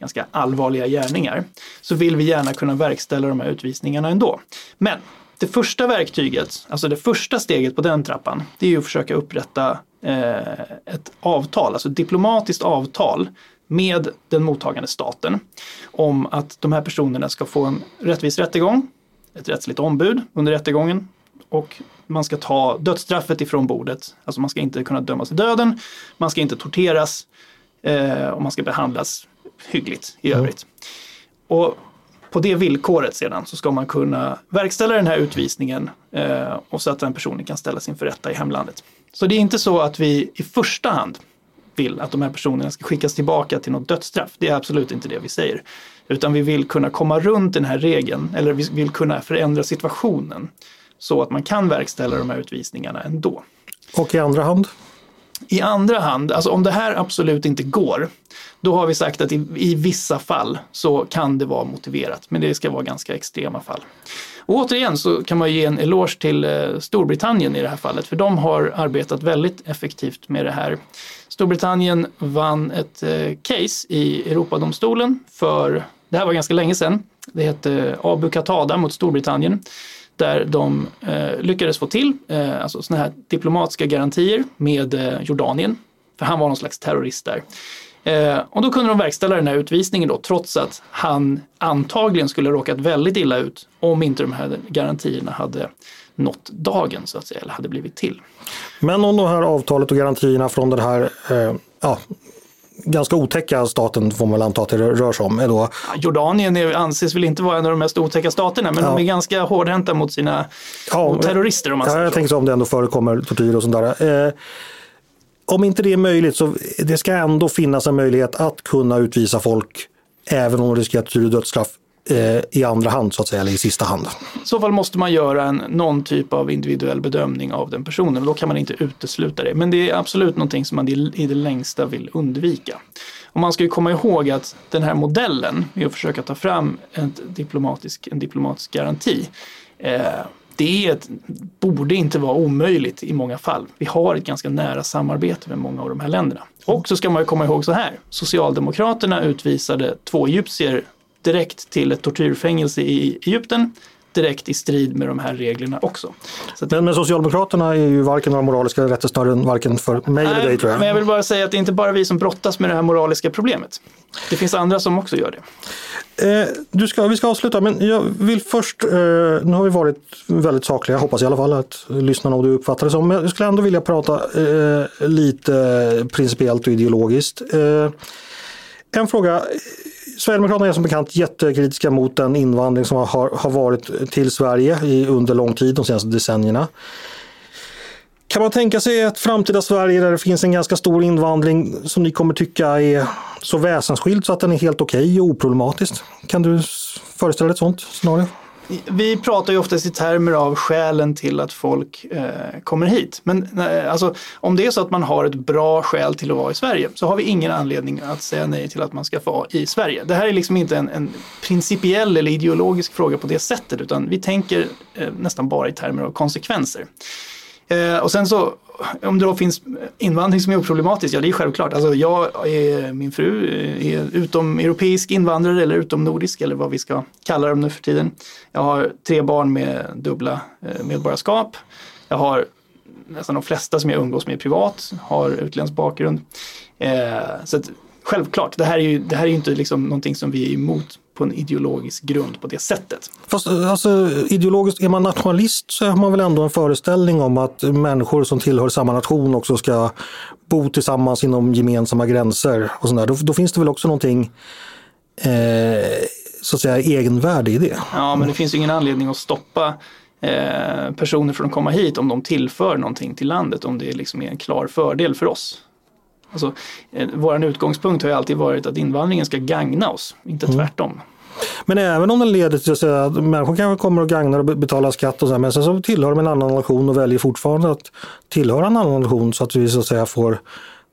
ganska allvarliga gärningar så vill vi gärna kunna verkställa de här utvisningarna ändå. Men det första verktyget, alltså det första steget på den trappan, det är ju att försöka upprätta eh, ett avtal, alltså ett diplomatiskt avtal med den mottagande staten om att de här personerna ska få en rättvis rättegång, ett rättsligt ombud under rättegången och man ska ta dödsstraffet ifrån bordet. Alltså man ska inte kunna dömas till döden, man ska inte torteras eh, och man ska behandlas hyggligt i övrigt. Mm. Och på det villkoret sedan så ska man kunna verkställa den här utvisningen eh, och så att den personen kan ställas inför rätta i hemlandet. Så det är inte så att vi i första hand vill att de här personerna ska skickas tillbaka till något dödsstraff. Det är absolut inte det vi säger. Utan vi vill kunna komma runt den här regeln eller vi vill kunna förändra situationen så att man kan verkställa de här utvisningarna ändå. Och i andra hand? I andra hand, alltså om det här absolut inte går, då har vi sagt att i, i vissa fall så kan det vara motiverat, men det ska vara ganska extrema fall. Och återigen så kan man ge en eloge till eh, Storbritannien i det här fallet, för de har arbetat väldigt effektivt med det här. Storbritannien vann ett eh, case i Europadomstolen för, det här var ganska länge sedan, det hette eh, Abu Qatada mot Storbritannien där de eh, lyckades få till eh, alltså såna här diplomatiska garantier med eh, Jordanien. För han var någon slags terrorist där. Eh, och då kunde de verkställa den här utvisningen då, trots att han antagligen skulle råkat väldigt illa ut om inte de här garantierna hade nått dagen så att säga, eller hade blivit till. Men om det här avtalet och garantierna från den här eh, ja, ganska otäcka staten får man väl anta att det rör sig om. Då... Jordanien är, anses väl inte vara en av de mest otäcka staterna men ja. de är ganska hårdhänta mot sina ja, mot terrorister. Om man ja, jag tänker så om det ändå förekommer tortyr och sånt där. Eh, om inte det är möjligt så det ska ändå finnas en möjlighet att kunna utvisa folk även om de riskerar tortyr och dödsstraff eh, i andra hand så att säga, eller i sista hand. I så fall måste man göra en, någon typ av individuell bedömning av den personen och då kan man inte utesluta det. Men det är absolut någonting som man i det längsta vill undvika. Och man ska ju komma ihåg att den här modellen med att försöka ta fram ett diplomatisk, en diplomatisk garanti eh, det borde inte vara omöjligt i många fall. Vi har ett ganska nära samarbete med många av de här länderna. Och så ska man komma ihåg så här, Socialdemokraterna utvisade två egyptier direkt till ett tortyrfängelse i Egypten direkt i strid med de här reglerna också. Så men, men Socialdemokraterna är ju varken några moraliska rättesnören varken för mig eller dig tror jag. Men jag vill bara säga att det är inte bara vi som brottas med det här moraliska problemet. Det finns andra som också gör det. Eh, du ska, vi ska avsluta men jag vill först, eh, nu har vi varit väldigt sakliga, hoppas i alla fall att lyssnarna och du uppfattar det som, men jag skulle ändå vilja prata eh, lite principiellt och ideologiskt. Eh, en fråga, Sverigedemokraterna är som bekant jättekritiska mot den invandring som har, har varit till Sverige i, under lång tid, de senaste decennierna. Kan man tänka sig ett framtida Sverige där det finns en ganska stor invandring som ni kommer tycka är så väsensskild så att den är helt okej okay och oproblematisk? Kan du föreställa dig ett sånt scenario? Vi pratar ju oftast i termer av skälen till att folk eh, kommer hit. Men eh, alltså, om det är så att man har ett bra skäl till att vara i Sverige så har vi ingen anledning att säga nej till att man ska få vara i Sverige. Det här är liksom inte en, en principiell eller ideologisk fråga på det sättet utan vi tänker eh, nästan bara i termer av konsekvenser. Eh, och sen så om det då finns invandring som är oproblematisk, ja det är självklart. Alltså jag är, min fru är utomeuropeisk invandrare eller utomnordisk eller vad vi ska kalla dem nu för tiden. Jag har tre barn med dubbla eh, medborgarskap. Jag har nästan de flesta som jag umgås med privat har utländsk bakgrund. Eh, så att, självklart, det här är ju det här är inte liksom någonting som vi är emot på en ideologisk grund på det sättet. Fast alltså, ideologiskt, är man nationalist så har man väl ändå en föreställning om att människor som tillhör samma nation också ska bo tillsammans inom gemensamma gränser. och sådär. Då, då finns det väl också någonting eh, så att säga egenvärde i det. Ja, men det finns ju ingen anledning att stoppa eh, personer från att komma hit om de tillför någonting till landet, om det liksom är en klar fördel för oss. Alltså, eh, vår utgångspunkt har ju alltid varit att invandringen ska gagna oss, inte mm. tvärtom. Men även om den leder till att, människor kanske kommer och gagnar och betalar skatt och så, här, men sen så tillhör de en annan nation och väljer fortfarande att tillhöra en annan nation så att vi så att säga får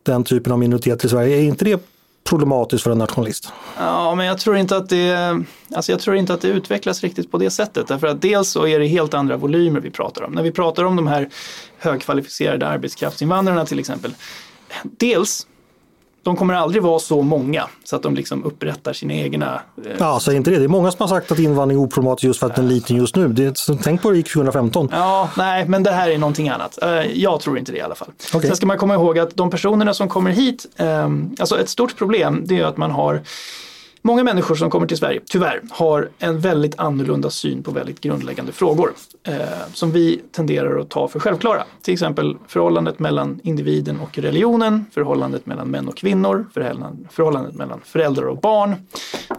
den typen av minoritet i Sverige. Är inte det problematiskt för en nationalist? Ja, men jag tror inte att det, alltså jag tror inte att det utvecklas riktigt på det sättet. Därför att dels så är det helt andra volymer vi pratar om. När vi pratar om de här högkvalificerade arbetskraftsinvandrarna till exempel dels de kommer aldrig vara så många så att de liksom upprättar sina egna... Eh... Ja, säg inte det. Det är många som har sagt att invandring är oproblematisk just för att den är liten just nu. Det, tänk på det i 2015. Ja, nej, men det här är någonting annat. Eh, jag tror inte det i alla fall. Okay. Sen ska man komma ihåg att de personerna som kommer hit, eh, alltså ett stort problem det är att man har Många människor som kommer till Sverige, tyvärr, har en väldigt annorlunda syn på väldigt grundläggande frågor eh, som vi tenderar att ta för självklara. Till exempel förhållandet mellan individen och religionen, förhållandet mellan män och kvinnor, förhållandet mellan föräldrar och barn.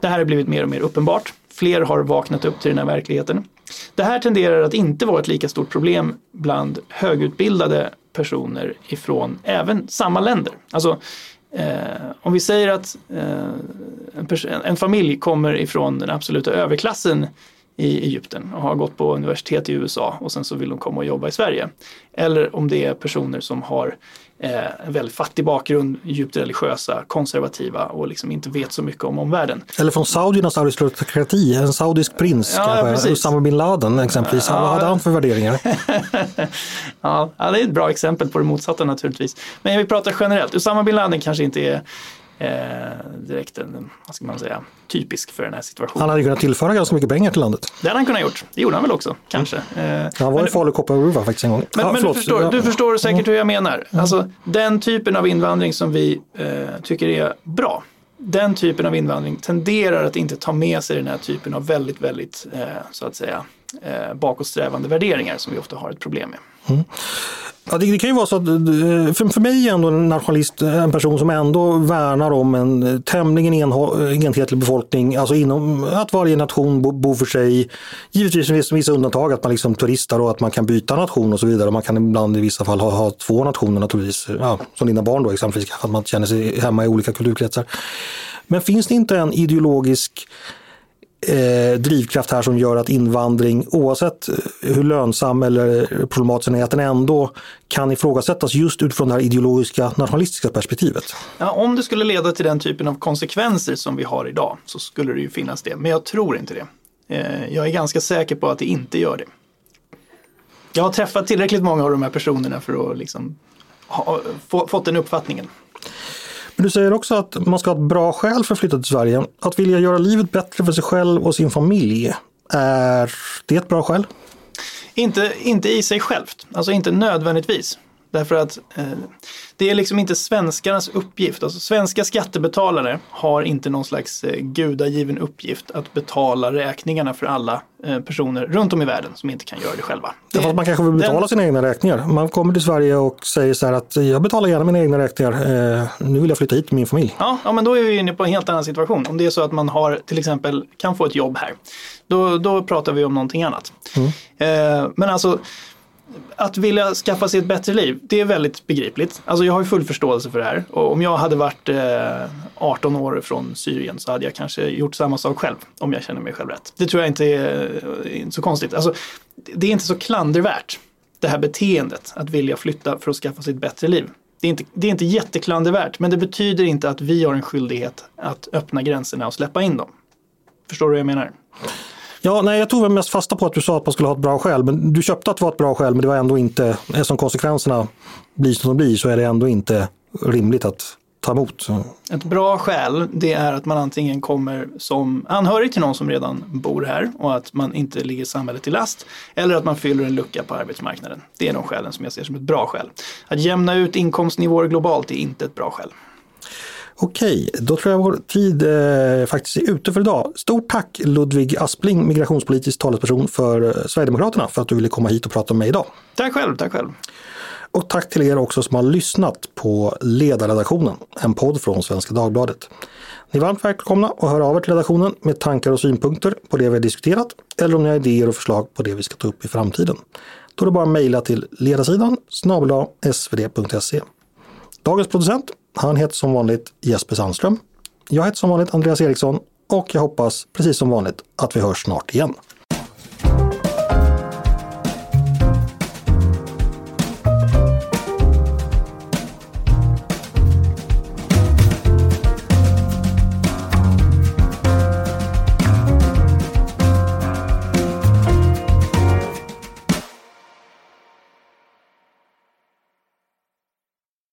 Det här har blivit mer och mer uppenbart. Fler har vaknat upp till den här verkligheten. Det här tenderar att inte vara ett lika stort problem bland högutbildade personer ifrån även samma länder. Alltså Eh, om vi säger att eh, en, en, familj kommer ifrån den absoluta överklassen i Egypten och har gått på universitet i USA och sen så vill de komma och jobba i Sverige. Eller om det är personer som har eh, en väldigt fattig bakgrund, djupt religiösa, konservativa och liksom inte vet så mycket om omvärlden. Eller från saudiernas aristokrati, en saudisk prins ja, kanske, Usama bin Laden exempelvis. Ja, vad hade han för värderingar? ja, det är ett bra exempel på det motsatta naturligtvis. Men vi pratar generellt, Usama bin Laden kanske inte är direkt en, vad ska man säga, typisk för den här situationen. Han hade kunnat tillföra ganska mycket pengar till landet. Det hade han kunnat gjort. Det gjorde han väl också, kanske. Mm. Eh, han var i Falu Koppargruva faktiskt en gång. Men, ah, men du, förstår, du förstår säkert hur jag menar. Mm. Alltså, den typen av invandring som vi eh, tycker är bra, den typen av invandring tenderar att inte ta med sig den här typen av väldigt, väldigt, eh, så att säga, eh, bakåtsträvande värderingar som vi ofta har ett problem med. Mm. Ja, det, det, kan ju vara så att eh, för, för mig är ändå en nationalist eh, en person som ändå värnar om en eh, tämligen enhetlig befolkning, alltså inom att varje nation bor bo för sig. Givetvis med vissa undantag, att man liksom turistar och att man kan byta nation och så vidare. Man kan ibland i vissa fall ha, ha två nationer naturligtvis, ja, som dina barn då exempelvis, att man känner sig hemma i olika kulturkretsar. Men finns det inte en ideologisk eh, drivkraft här som gör att invandring, oavsett eh, hur lönsam eller problematisk den är, att den ändå kan ifrågasättas just utifrån det här ideologiska nationalistiska perspektivet. Ja, om det skulle leda till den typen av konsekvenser som vi har idag så skulle det ju finnas det, men jag tror inte det. Eh, jag är ganska säker på att det inte gör det. Jag har träffat tillräckligt många av de här personerna för att liksom ha, få, fått den uppfattningen. Men du säger också att man ska ha ett bra skäl för att flytta till Sverige. Att vilja göra livet bättre för sig själv och sin familj, är det ett bra skäl? Inte, inte i sig självt, alltså inte nödvändigtvis. Därför att eh, det är liksom inte svenskarnas uppgift. Alltså svenska skattebetalare har inte någon slags eh, gudagiven uppgift att betala räkningarna för alla eh, personer runt om i världen som inte kan göra det själva. Det, Därför att man kanske vill betala den... sina egna räkningar. Man kommer till Sverige och säger så här att jag betalar gärna mina egna räkningar. Eh, nu vill jag flytta hit med min familj. Ja, ja, men då är vi inne på en helt annan situation. Om det är så att man har till exempel kan få ett jobb här. Då, då pratar vi om någonting annat. Mm. Eh, men alltså att vilja skaffa sig ett bättre liv, det är väldigt begripligt. Alltså jag har ju full förståelse för det här. Och om jag hade varit eh, 18 år från Syrien så hade jag kanske gjort samma sak själv. Om jag känner mig själv rätt. Det tror jag inte är, är så konstigt. Alltså, det är inte så klandervärt, det här beteendet. Att vilja flytta för att skaffa sig ett bättre liv. Det är, inte, det är inte jätteklandervärt, men det betyder inte att vi har en skyldighet att öppna gränserna och släppa in dem. Förstår du vad jag menar? Ja, nej, jag tog väl mest fasta på att du sa att man skulle ha ett bra skäl. Men du köpte att det var ett bra skäl, men det var ändå inte, eftersom konsekvenserna blir som de blir, så är det ändå inte rimligt att ta emot. Ett bra skäl, det är att man antingen kommer som anhörig till någon som redan bor här och att man inte ligger samhället till last. Eller att man fyller en lucka på arbetsmarknaden. Det är de skälen som jag ser som ett bra skäl. Att jämna ut inkomstnivåer globalt är inte ett bra skäl. Okej, då tror jag vår tid eh, faktiskt är ute för idag. Stort tack Ludvig Aspling, migrationspolitisk talesperson för eh, Sverigedemokraterna, för att du ville komma hit och prata med mig idag. Tack själv, tack själv. Och tack till er också som har lyssnat på Ledarredaktionen, en podd från Svenska Dagbladet. Ni är varmt välkomna att höra av er till redaktionen med tankar och synpunkter på det vi har diskuterat eller om ni har idéer och förslag på det vi ska ta upp i framtiden. Då är det bara att mejla till ledarsidan snabel svd.se. Dagens producent han heter som vanligt Jesper Sandström. Jag heter som vanligt Andreas Eriksson och jag hoppas precis som vanligt att vi hörs snart igen.